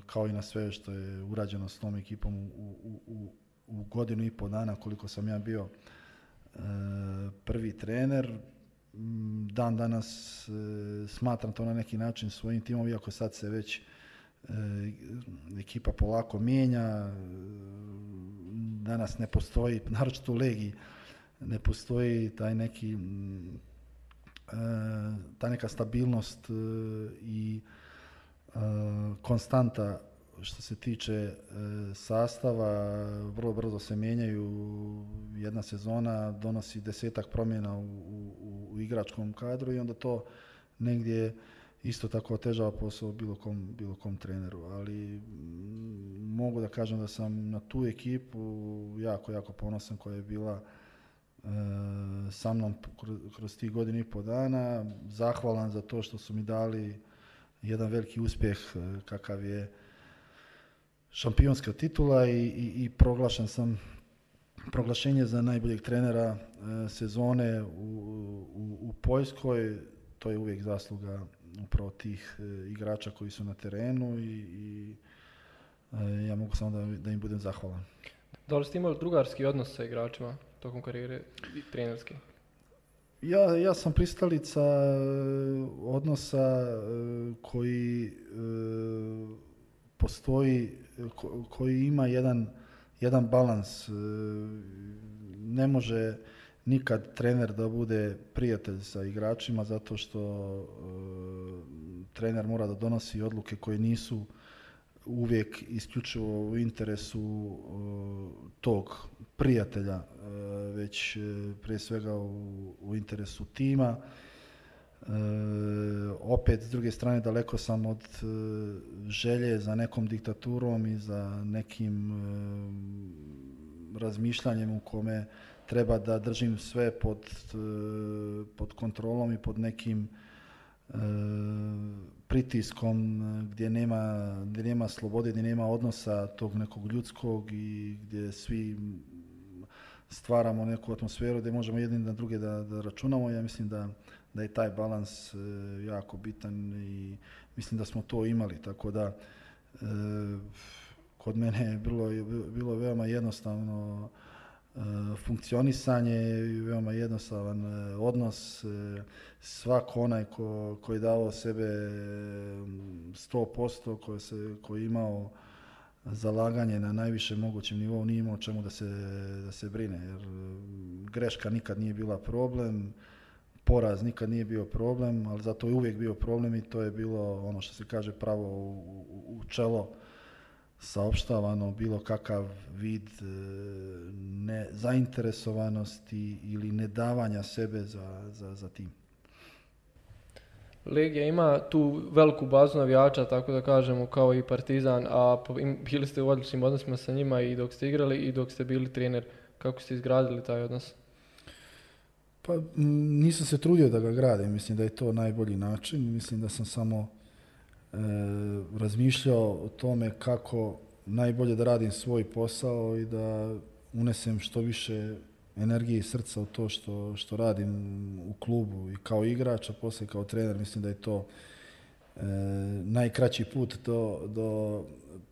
kao i na sve što je urađeno s tom ekipom u, u u godinu i pol dana koliko sam ja bio e, prvi trener, mm, dan danas e, smatram to na neki način svojim timom, iako sad se već e, ekipa polako mijenja, danas ne postoji, <laughs> naročito u Legiji, ne postoji taj neki mm, ta neka stabilnost i konstanta što se tiče e, sastava, vrlo brzo se mijenjaju. Jedna sezona donosi desetak promjena u, u, u igračkom kadru i onda to negdje isto tako otežava posao bilo kom, bilo kom treneru. Ali mm, mogu da kažem da sam na tu ekipu jako, jako ponosan koja je bila e, sa mnom kroz, kroz tih godinu i pol dana. Zahvalan za to što su mi dali jedan veliki uspjeh e, kakav je šampionska titula i, i, i proglašen sam proglašenje za najboljeg trenera e, sezone u, u, u, Poljskoj. To je uvijek zasluga upravo tih e, igrača koji su na terenu i, i e, ja mogu samo da, da im budem zahvalan. Da li ste imali drugarski odnos sa igračima tokom karijere i Ja, ja sam pristalica odnosa koji postoji koji ima jedan, jedan balans. E, ne može nikad trener da bude prijatelj sa igračima zato što e, trener mora da donosi odluke koje nisu uvijek isključivo u interesu e, tog prijatelja, već prije svega u interesu tima E, opet, s druge strane, daleko sam od eh, želje za nekom diktaturom i za nekim eh, razmišljanjem u kome treba da držim sve pod, pod kontrolom i pod nekim pritiskom gdje nema, nema slobode, gdje nema odnosa tog nekog ljudskog i gdje svi stvaramo neku atmosferu gdje možemo jedni na druge da, da računamo. Ja mislim da da je taj balans e, jako bitan i mislim da smo to imali, tako da e, kod mene je bilo, bilo veoma jednostavno e, funkcionisanje veoma jednostavan odnos. Svako onaj ko, koji je dao sebe 100%, koji, se, koji je imao zalaganje na najviše mogućem nivou, nije imao čemu da se, da se brine. Jer greška nikad nije bila problem, poraz nikad nije bio problem, ali zato je uvijek bio problem i to je bilo ono što se kaže pravo u, u, čelo saopštavano bilo kakav vid e, nezainteresovanosti ili nedavanja sebe za, za, za tim. Legija ima tu veliku bazu navijača, tako da kažemo, kao i Partizan, a bili ste u odličnim odnosima sa njima i dok ste igrali i dok ste bili trener. Kako ste izgradili taj odnos? Pa nisam se trudio da ga gradim, mislim da je to najbolji način. Mislim da sam samo e, razmišljao o tome kako najbolje da radim svoj posao i da unesem što više energije i srca u to što, što radim u klubu i kao igrač, a poslije kao trener. Mislim da je to e, najkraći put do, do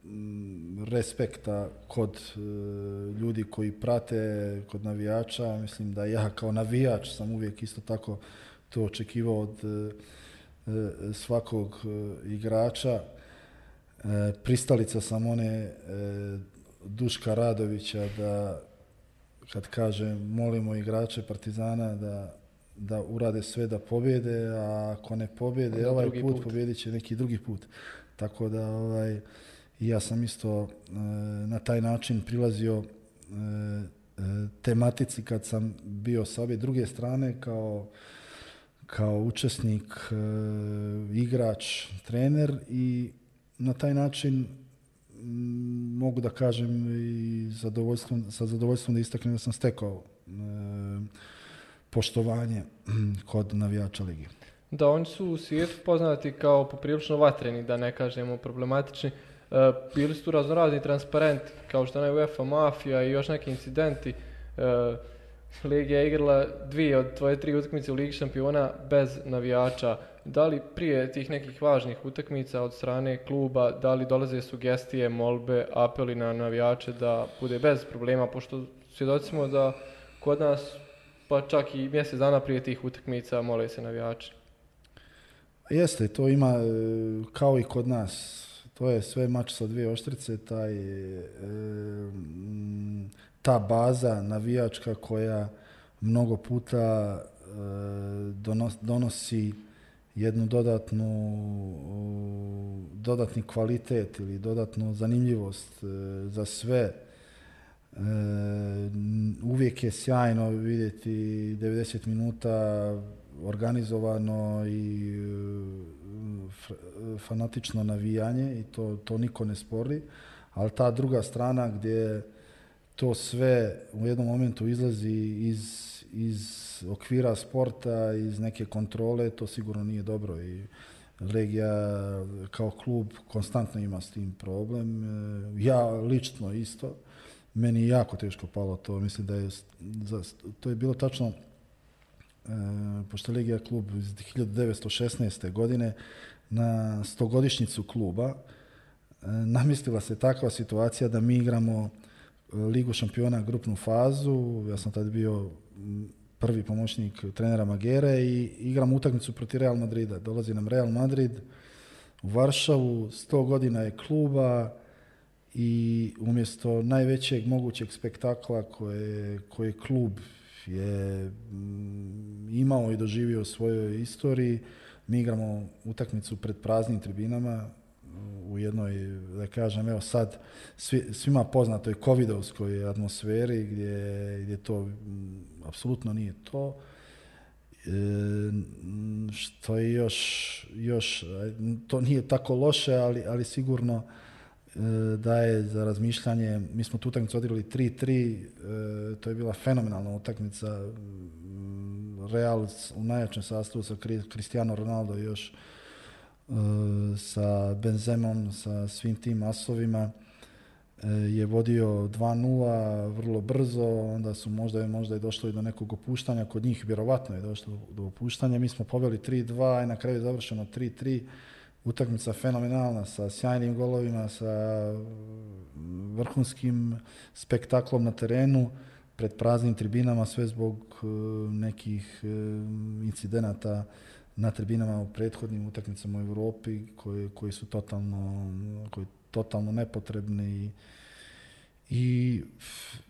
Mm, respekta kod e, ljudi koji prate, kod navijača. Mislim da ja kao navijač sam uvijek isto tako to očekivao od e, e, svakog igrača. Pristalica sam one Duška Radovića da kad kaže molimo igrače Partizana da, da urade sve da pobjede, a ako ne pobjede, ovaj put, put pobjedit će neki drugi put. Tako da ovaj, i ja sam isto e, na taj način prilazio e, e, tematici kad sam bio sa ove druge strane kao kao učesnik, igrač, trener i na taj način mogu da kažem i zadovoljstvom, sa zadovoljstvom da istaknem da sam stekao poštovanje <clears throat> kod navijača ligi. Da, oni su u svijetu poznati kao poprilično vatreni, da ne kažemo problematični. E, bili su tu raznorazni transparenti, kao što je UEFA Mafija i još neki incidenti. E, Liga je igrala dvije od tvoje tri utakmice u Ligi šampiona bez navijača. Da li prije tih nekih važnih utakmica od strane kluba, da li dolaze sugestije, molbe, apeli na navijače da bude bez problema, pošto svjedoci da kod nas pa čak i mjesec dana prije tih utakmica mole se navijači. Jeste, to ima e, kao i kod nas to je sve mač sa dvije oštrice, taj, e, mm, ta baza navijačka koja mnogo puta e, donosi jednu dodatnu, dodatni kvalitet ili dodatnu zanimljivost e, za sve. uvijek je sjajno vidjeti 90 minuta organizovano i e, fanatično navijanje i to, to niko ne spori, ali ta druga strana gdje to sve u jednom momentu izlazi iz, iz okvira sporta, iz neke kontrole, to sigurno nije dobro i Legija kao klub konstantno ima s tim problem. E, ja lično isto. Meni je jako teško palo to. Mislim da je, to je bilo tačno E, pošto je Legija klub iz 1916. godine na stogodišnjicu kluba e, namislila se takva situacija da mi igramo e, Ligu šampiona grupnu fazu. Ja sam tad bio prvi pomoćnik trenera Magere i igram utakmicu protiv Real Madrida. Dolazi nam Real Madrid u Varšavu, sto godina je kluba i umjesto najvećeg mogućeg spektakla koje, koje klub je mm, imao i doživio u svojoj istoriji. Mi igramo utakmicu pred praznim tribinama u jednoj, da kažem, evo sad svima poznatoj covidovskoj atmosferi gdje, gdje to mm, apsolutno nije to. E, što je još, još, to nije tako loše, ali, ali sigurno daje za razmišljanje. Mi smo tu utakmicu odigrali 3-3, e, to je bila fenomenalna utakmica. Mm, Real u najjačem sastavu sa Cristiano Ronaldo još e, sa Benzemom, sa svim tim asovima e, je vodio 2-0 vrlo brzo, onda su možda, možda je došlo i do nekog opuštanja, kod njih vjerovatno je došlo do opuštanja, mi smo poveli 3-2 i na kraju je završeno 3-3 utakmica fenomenalna sa sjajnim golovima, sa vrhunskim spektaklom na terenu, pred praznim tribinama, sve zbog e, nekih e, incidenata na tribinama u prethodnim utakmicama u Europi koji, su totalno, koji totalno nepotrebni i,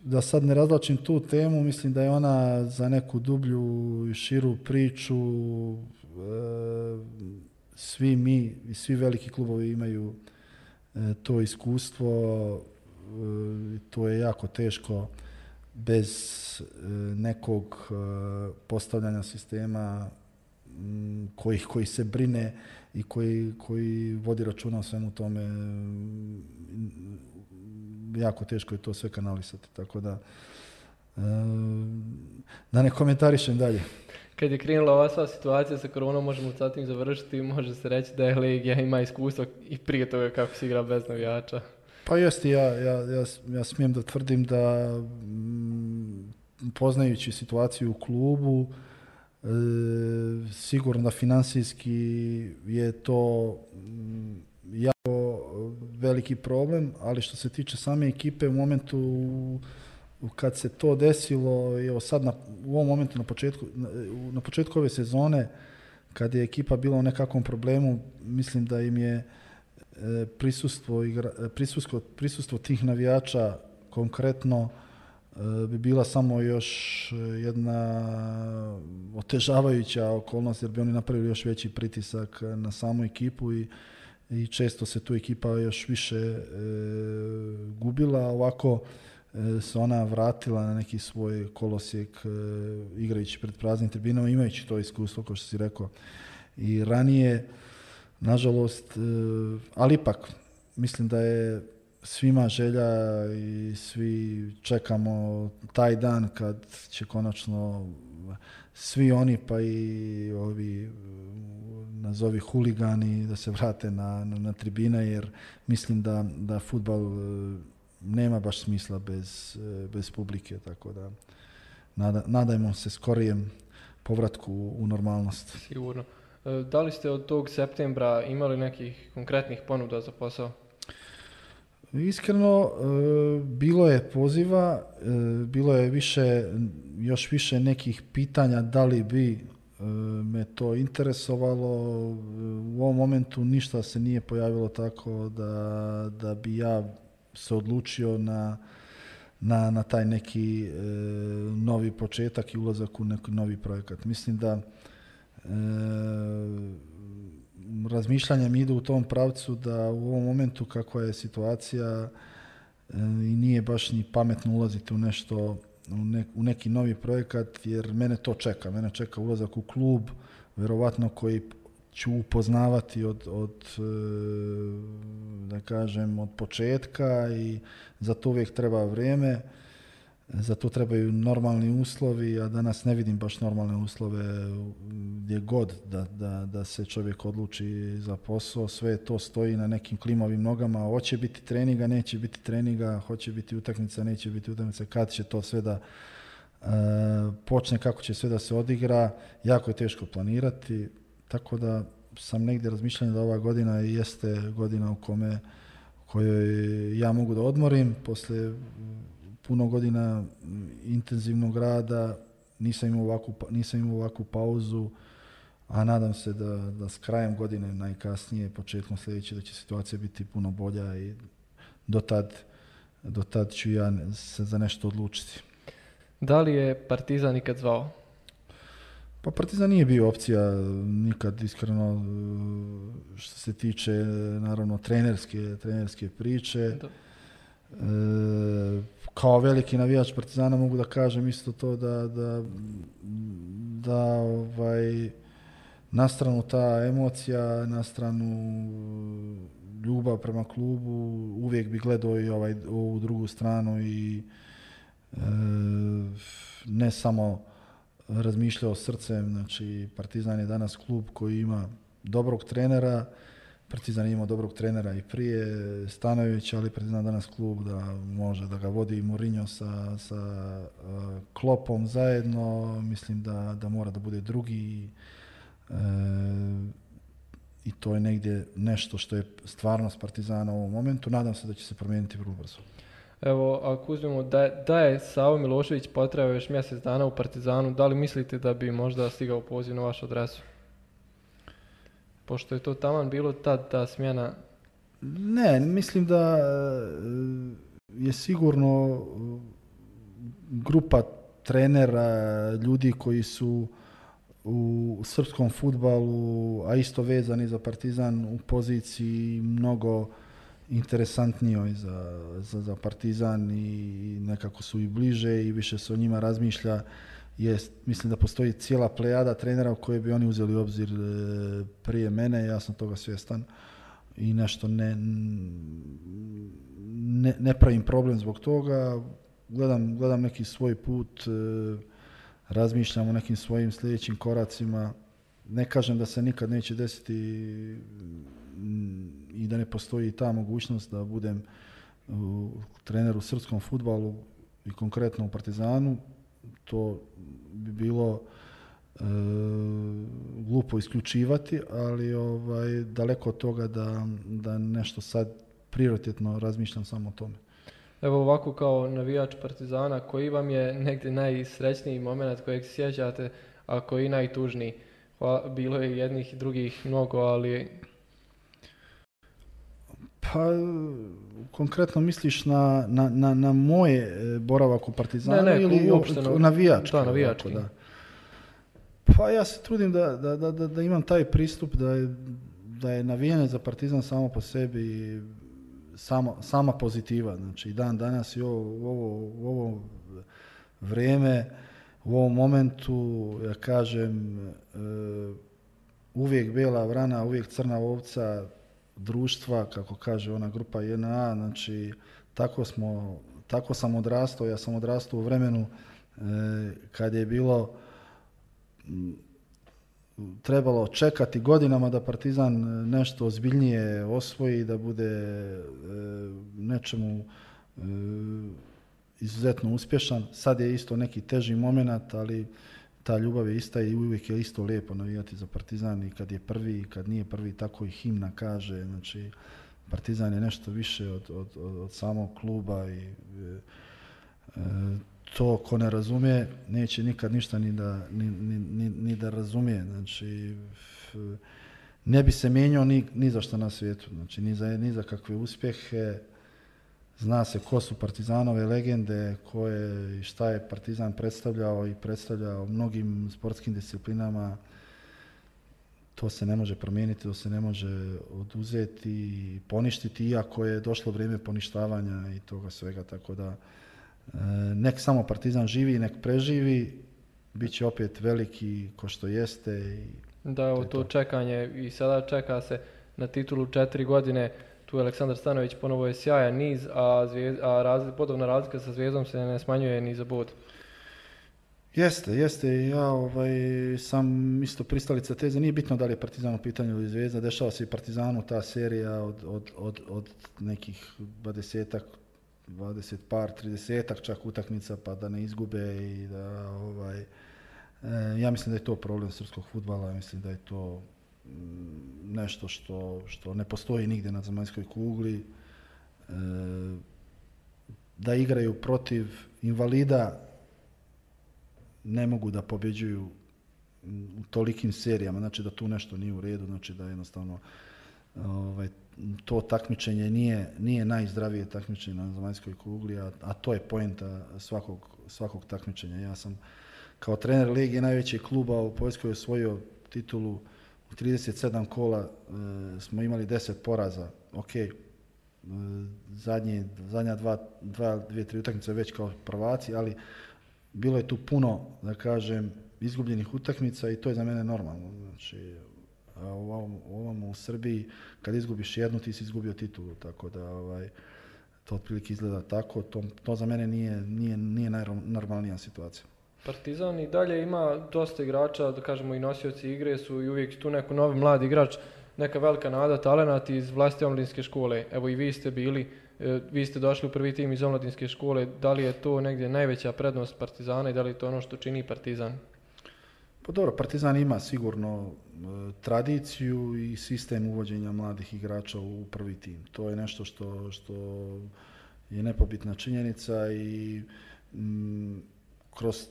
da sad ne razlačim tu temu, mislim da je ona za neku dublju i širu priču e, svi mi i svi veliki klubovi imaju e, to iskustvo, e, to je jako teško bez e, nekog postavljanja sistema koji, koji se brine i koji, koji vodi računa o svemu tome jako teško je to sve kanalisati tako da da ne komentarišem dalje kad je krenula ova sva situacija sa koronom, možemo sa tim završiti, može se reći da je Legija ima iskustva i prije toga kako se igra bez navijača. Pa jeste, ja, ja, ja, ja smijem da tvrdim da mm, poznajući situaciju u klubu, e, sigurno da financijski je to mm, jako veliki problem, ali što se tiče same ekipe u momentu kad se to desilo, evo sad na, u ovom momentu na početku, na, početku ove sezone, kad je ekipa bila u nekakvom problemu, mislim da im je e, prisustvo, igra, e, prisustvo, prisustvo tih navijača konkretno e, bi bila samo još jedna otežavajuća okolnost jer bi oni napravili još veći pritisak na samu ekipu i, i često se tu ekipa još više gubila. Ovako, E, se ona vratila na neki svoj kolosijek e, igrajući pred praznim tribinama, imajući to iskustvo, kao što si rekao, i ranije, nažalost, e, ali ipak, mislim da je svima želja i svi čekamo taj dan kad će konačno svi oni pa i ovi nazovi huligani da se vrate na, na, tribine jer mislim da, da futbal nema baš smisla bez, e, bez publike, tako da nadajmo se skorijem povratku u normalnost. Sigurno. E, da li ste od tog septembra imali nekih konkretnih ponuda za posao? Iskreno, e, bilo je poziva, bilo je više, još više nekih pitanja da li bi me to interesovalo. U ovom momentu ništa se nije pojavilo tako da, da bi ja se odlučio na, na, na taj neki e, novi početak i ulazak u neki novi projekat. Mislim da e, razmišljanjem ide u tom pravcu da u ovom momentu kakva je situacija e, i nije baš ni pametno ulaziti u nešto u neki novi projekat jer mene to čeka. Mene čeka ulazak u klub, verovatno koji ću upoznavati od, od, e, da kažem, od početka i za to uvijek treba vrijeme, za to trebaju normalni uslovi, a danas ne vidim baš normalne uslove gdje god da, da, da se čovjek odluči za posao, sve to stoji na nekim klimavim nogama, hoće biti treninga, neće biti treninga, hoće biti utakmica, neće biti utakmica, kad će to sve da e, počne, kako će sve da se odigra, jako je teško planirati, tako da sam negdje razmišljan da ova godina jeste godina u kome kojoj ja mogu da odmorim. Poslije puno godina intenzivnog rada nisam imao ovakvu, pa, nisam imao pauzu, a nadam se da, da s krajem godine najkasnije, početkom sljedeće, da će situacija biti puno bolja i do tad, do tad ću ja se za nešto odlučiti. Da li je Partizan ikad zvao? Pa Partizan nije bio opcija nikad iskreno e, što se tiče naravno trenerske, trenerske priče. E, kao veliki navijač Partizana mogu da kažem isto to da, da, da ovaj, na stranu ta emocija, na stranu ljubav prema klubu, uvijek bi gledao i ovaj, ovu drugu stranu i e, ne samo razmišljao srcem, znači Partizan je danas klub koji ima dobrog trenera, Partizan je imao dobrog trenera i prije Stanović, ali Partizan danas klub da može da ga vodi Mourinho sa, sa e, Klopom zajedno, mislim da, da mora da bude drugi e, i to je negdje nešto što je stvarnost Partizana u ovom momentu. Nadam se da će se promijeniti vrlo brzo. Evo, ako uzmemo da, da je Savo Milošević potrajao još mjesec dana u Partizanu, da li mislite da bi možda stigao poziv na vašu adresu? Pošto je to taman bilo tad ta smjena... Ne, mislim da e, je sigurno e, grupa trenera, ljudi koji su u srpskom futbalu, a isto vezani za Partizan u poziciji mnogo interesantnijoj za, za, za Partizan i nekako su i bliže i više se o njima razmišlja. Jest, mislim da postoji cijela plejada trenera u koje bi oni uzeli obzir e, prije mene, ja sam toga svjestan i nešto ne, ne, pravim problem zbog toga, gledam, gledam neki svoj put, e, razmišljam o nekim svojim sljedećim koracima, ne kažem da se nikad neće desiti Mm, i da ne postoji ta mogućnost da budem uh, trener u srpskom futbalu i konkretno u Partizanu, to bi bilo uh, glupo isključivati, ali ovaj, daleko od toga da, da nešto sad prioritetno razmišljam samo o tome. Evo ovako kao navijač Partizana, koji vam je negdje najsrećniji moment kojeg sjećate, a koji najtužniji? bilo je jednih i drugih mnogo, ali pa, konkretno misliš na, na, na, na moje boravak u Partizanu ili uopšte navijački? Da, navijački. da. Pa ja se trudim da, da, da, da, imam taj pristup da je, da je navijanje za Partizan samo po sebi sama, sama pozitiva. Znači i dan danas i ovo, ovo, ovo vrijeme, u ovom momentu, ja kažem, e, uvijek bela vrana, uvijek crna ovca, društva, kako kaže ona grupa JNA, znači tako, smo, tako sam odrastao, ja sam odrastao u vremenu e, kad je bilo trebalo čekati godinama da Partizan e, nešto ozbiljnije osvoji, da bude e, nečemu e, izuzetno uspješan. Sad je isto neki teži moment, ali ta ljubav je ista i uvijek je isto lijepo navijati za Partizan i kad je prvi i kad nije prvi, tako i himna kaže, znači Partizan je nešto više od, od, od, samog kluba i e, e, to ko ne razumije neće nikad ništa ni da, ni, ni, ni da razumije, znači ne bi se mijenjao ni, ni za što na svijetu, znači ni za, ni za kakve uspjehe, Zna se ko su Partizanove legende, ko je i šta je Partizan predstavljao i predstavljao mnogim sportskim disciplinama. To se ne može promijeniti, to se ne može oduzeti i poništiti, iako je došlo vrijeme poništavanja i toga svega. Tako da e, nek samo Partizan živi i nek preživi, bit će opet veliki ko što jeste. I da, to, to čekanje i sada čeka se na titulu četiri godine tu Aleksandar Stanović ponovo je sjajan niz, a, zvijez, a podobna razlika sa Zvijezdom se ne smanjuje ni za bod. Jeste, jeste. Ja ovaj, sam isto pristalica teze. Nije bitno da li je Partizan u pitanju ili Zvijezda. Dešava se i Partizanu ta serija od, od, od, od nekih 20 20 par, 30 čak utakmica pa da ne izgube i da ovaj, e, ja mislim da je to problem srpskog futbala, mislim da je to nešto što, što ne postoji nigdje na zemaljskoj kugli, e, da igraju protiv invalida, ne mogu da pobjeđuju u tolikim serijama, znači da tu nešto nije u redu, znači da jednostavno ovaj, to takmičenje nije, nije najzdravije takmičenje na zemaljskoj kugli, a, a to je poenta svakog, svakog takmičenja. Ja sam kao trener Legije najvećeg kluba u Poljskoj osvojio titulu u 37 kola e, smo imali 10 poraza, ok, e, zadnja dva, dva, dvije, tri utakmice već kao prvaci, ali bilo je tu puno, da kažem, izgubljenih utakmica i to je za mene normalno. Znači, u ovom u Srbiji, kad izgubiš jednu, ti si izgubio titulu, tako da ovaj, to otprilike izgleda tako, to, to za mene nije, nije, nije najnormalnija situacija. Partizan i dalje ima dosta igrača, da kažemo i nosioci igre su i uvijek tu neko novi mlad igrač, neka velika nada, talenat iz vlasti omladinske škole. Evo i vi ste bili, e, vi ste došli u prvi tim iz omladinske škole, da li je to negdje najveća prednost Partizana i da li je to ono što čini Partizan? Pa dobro, Partizan ima sigurno e, tradiciju i sistem uvođenja mladih igrača u prvi tim. To je nešto što, što je nepobitna činjenica i kroz, e,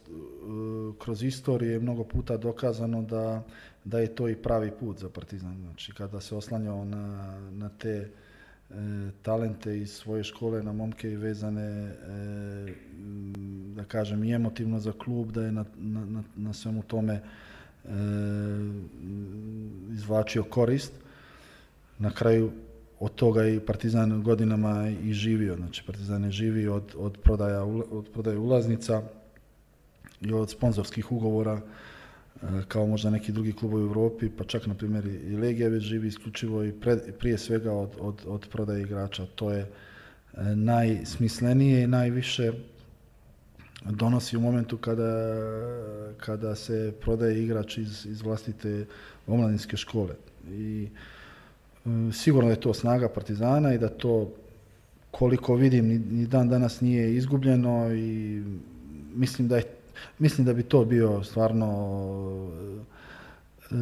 kroz istoriju je mnogo puta dokazano da, da je to i pravi put za Partizan. Znači, kada se oslanjao na, na te e, talente iz svoje škole, na momke i vezane, e, da kažem, i emotivno za klub, da je na, na, na svemu tome izvlačio korist. Na kraju od toga i Partizan godinama i živio. Znači, Partizan je živio od, od, prodaja, od prodaje ulaznica, i od sponzorskih ugovora e, kao možda neki drugi klubovi u Europi, pa čak na primjer i Legija već živi isključivo i prije svega od, od, od prodaje igrača. To je e, najsmislenije i najviše donosi u momentu kada, kada se prodaje igrač iz, iz vlastite omladinske škole. I e, sigurno je to snaga Partizana i da to koliko vidim ni dan danas nije izgubljeno i mislim da je Mislim da bi to bio stvarno e,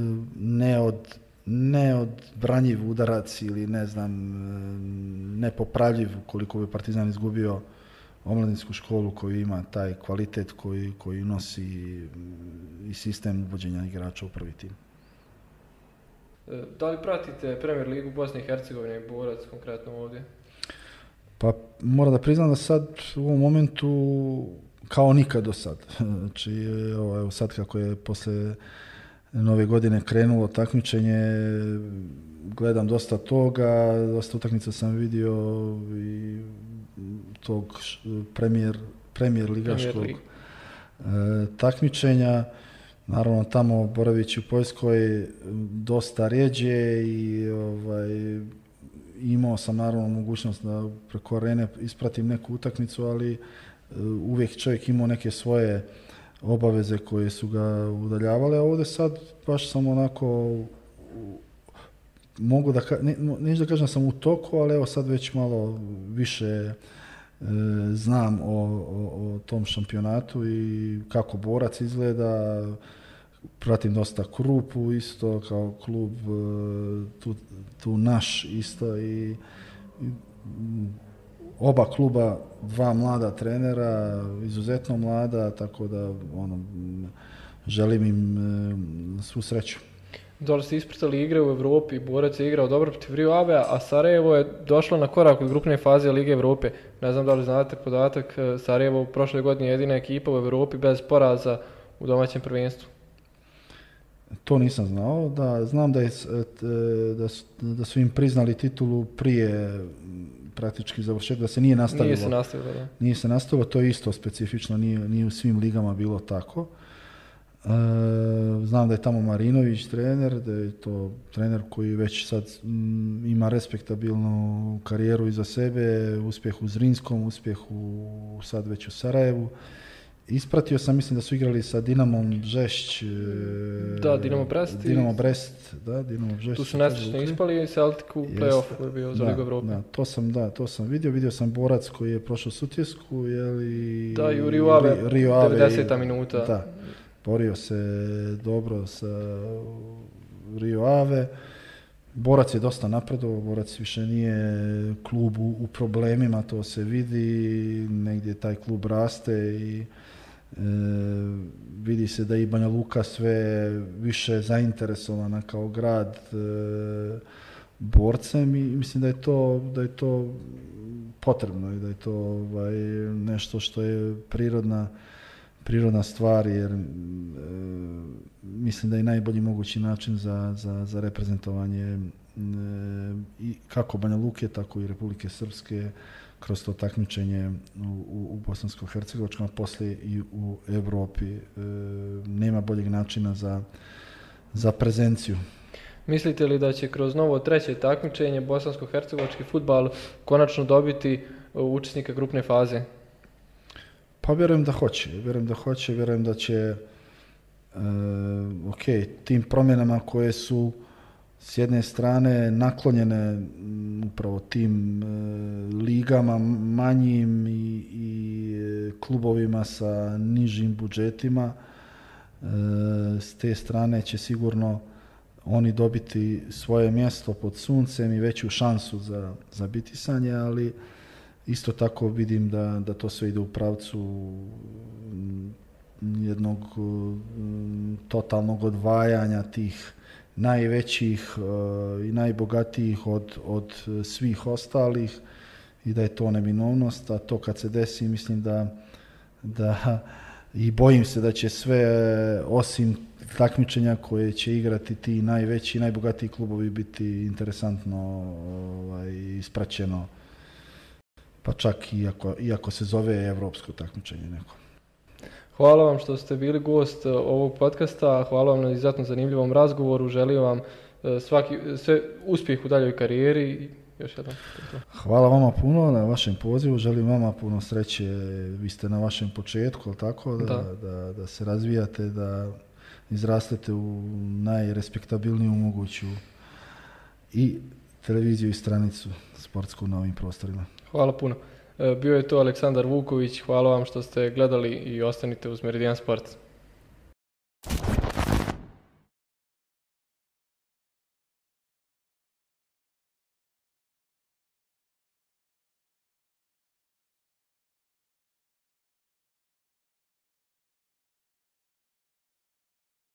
ne od branjiv udarac ili ne znam, e, nepopravljiv koliko bi Partizan izgubio omladinsku školu koju ima taj kvalitet koji, koji nosi i sistem uvođenja igrača u prvi tim. E, da li pratite Premier Ligu Bosne i Hercegovine i Borac konkretno ovdje? Pa moram da priznam da sad u ovom momentu kao nikad do sad. Znači, evo sad kako je posle nove godine krenulo takmičenje, gledam dosta toga, dosta utakmica sam vidio i tog premijer, premijer ligaškog e, takmičenja. Naravno, tamo boravići u Poljskoj dosta rijeđe i ovaj, imao sam naravno mogućnost da preko arene ispratim neku utakmicu, ali Eh, uvijek čovjek imao neke svoje obaveze koje su ga udaljavale, a ovdje sad baš sam onako mogu da, ne, neću da kažem sam u toku, ali evo sad već malo više eh, znam o, o, o, tom šampionatu i kako borac izgleda, pratim dosta Krupu isto kao klub, eh, tu, tu naš isto i oba kluba dva mlada trenera, izuzetno mlada, tako da ono, želim im e, svu sreću. Dobro ste ispritali igre u Europi, Borac se igrao dobro protiv Rio Ave, a Sarajevo je došlo na korak od grupne faze Lige Evrope. Ne znam da li znate podatak, e, Sarajevo prošle godine je jedina ekipa u Europi bez poraza u domaćem prvenstvu. To nisam znao, da znam da, e, e, da, su, da su im priznali titulu prije praktički završetak, da se nije nastavilo. Nije se nastavilo, Nije se to je isto specifično, nije, nije u svim ligama bilo tako. E, znam da je tamo Marinović trener, da je to trener koji već sad mm, ima respektabilnu karijeru iza sebe, uspjeh u Zrinskom, uspjeh u, sad već u Sarajevu. Ispratio sam, mislim da su igrali sa Dinamom Žešć. E, da, Dinamo Brest. Dinamo Brest, da, Dinamo Žešć. Tu su nesečno ispali i Celtic u play-offu je bio za Ligu Evrope. Da, to sam, da, to sam vidio. Vidio sam Borac koji je prošao sutjesku, je li... Da, i u Rio Ave, Rio Ave 90. minuta. Da, borio se dobro sa Rio Ave. Borac je dosta napredovao, Borac više nije klub u, u problemima, to se vidi, negdje taj klub raste i E, vidi se da je i Banja Luka sve više zainteresovana kao grad e, borcem i mislim da je to, da je to potrebno i da je to ovaj, nešto što je prirodna, prirodna stvar jer e, mislim da je najbolji mogući način za, za, za reprezentovanje i kako Banja Luke, tako i Republike Srpske kroz to takmičenje u, u Bosansko-Hercegovačkom, a poslije i u Europi. E, nema boljeg načina za, za prezenciju. Mislite li da će kroz novo treće takmičenje bosansko-hercegovački futbal konačno dobiti e, učesnika grupne faze? Pa vjerujem da hoće, vjerujem da hoće, vjerujem da će e, ok, tim promjenama koje su s jedne strane naklonjene mm, upravo tim e, ligama manjim i, i e, klubovima sa nižim budžetima. E, s te strane će sigurno oni dobiti svoje mjesto pod suncem i veću šansu za, za bitisanje, ali isto tako vidim da, da to sve ide u pravcu mm, jednog mm, totalnog odvajanja tih najvećih e, i najbogatijih od, od svih ostalih i da je to neminovnost, a to kad se desi mislim da, da i bojim se da će sve e, osim takmičenja koje će igrati ti najveći i najbogatiji klubovi biti interesantno ovaj, ispraćeno pa čak i ako, se zove evropsko takmičenje neko. Hvala vam što ste bili gost e, ovog podcasta, hvala vam na izuzetno zanimljivom razgovoru, želim vam e, svaki, sve uspjeh u daljoj karijeri i još jednom. Hvala vama puno na vašem pozivu, želim vama puno sreće, vi ste na vašem početku, tako da, da. se razvijate, da izrastete u najrespektabilniju moguću i televiziju i stranicu sportsku na ovim prostorima. Hvala puno. E, bio je to Aleksandar Vuković, hvala vam što ste gledali i ostanite uz Meridian Sport.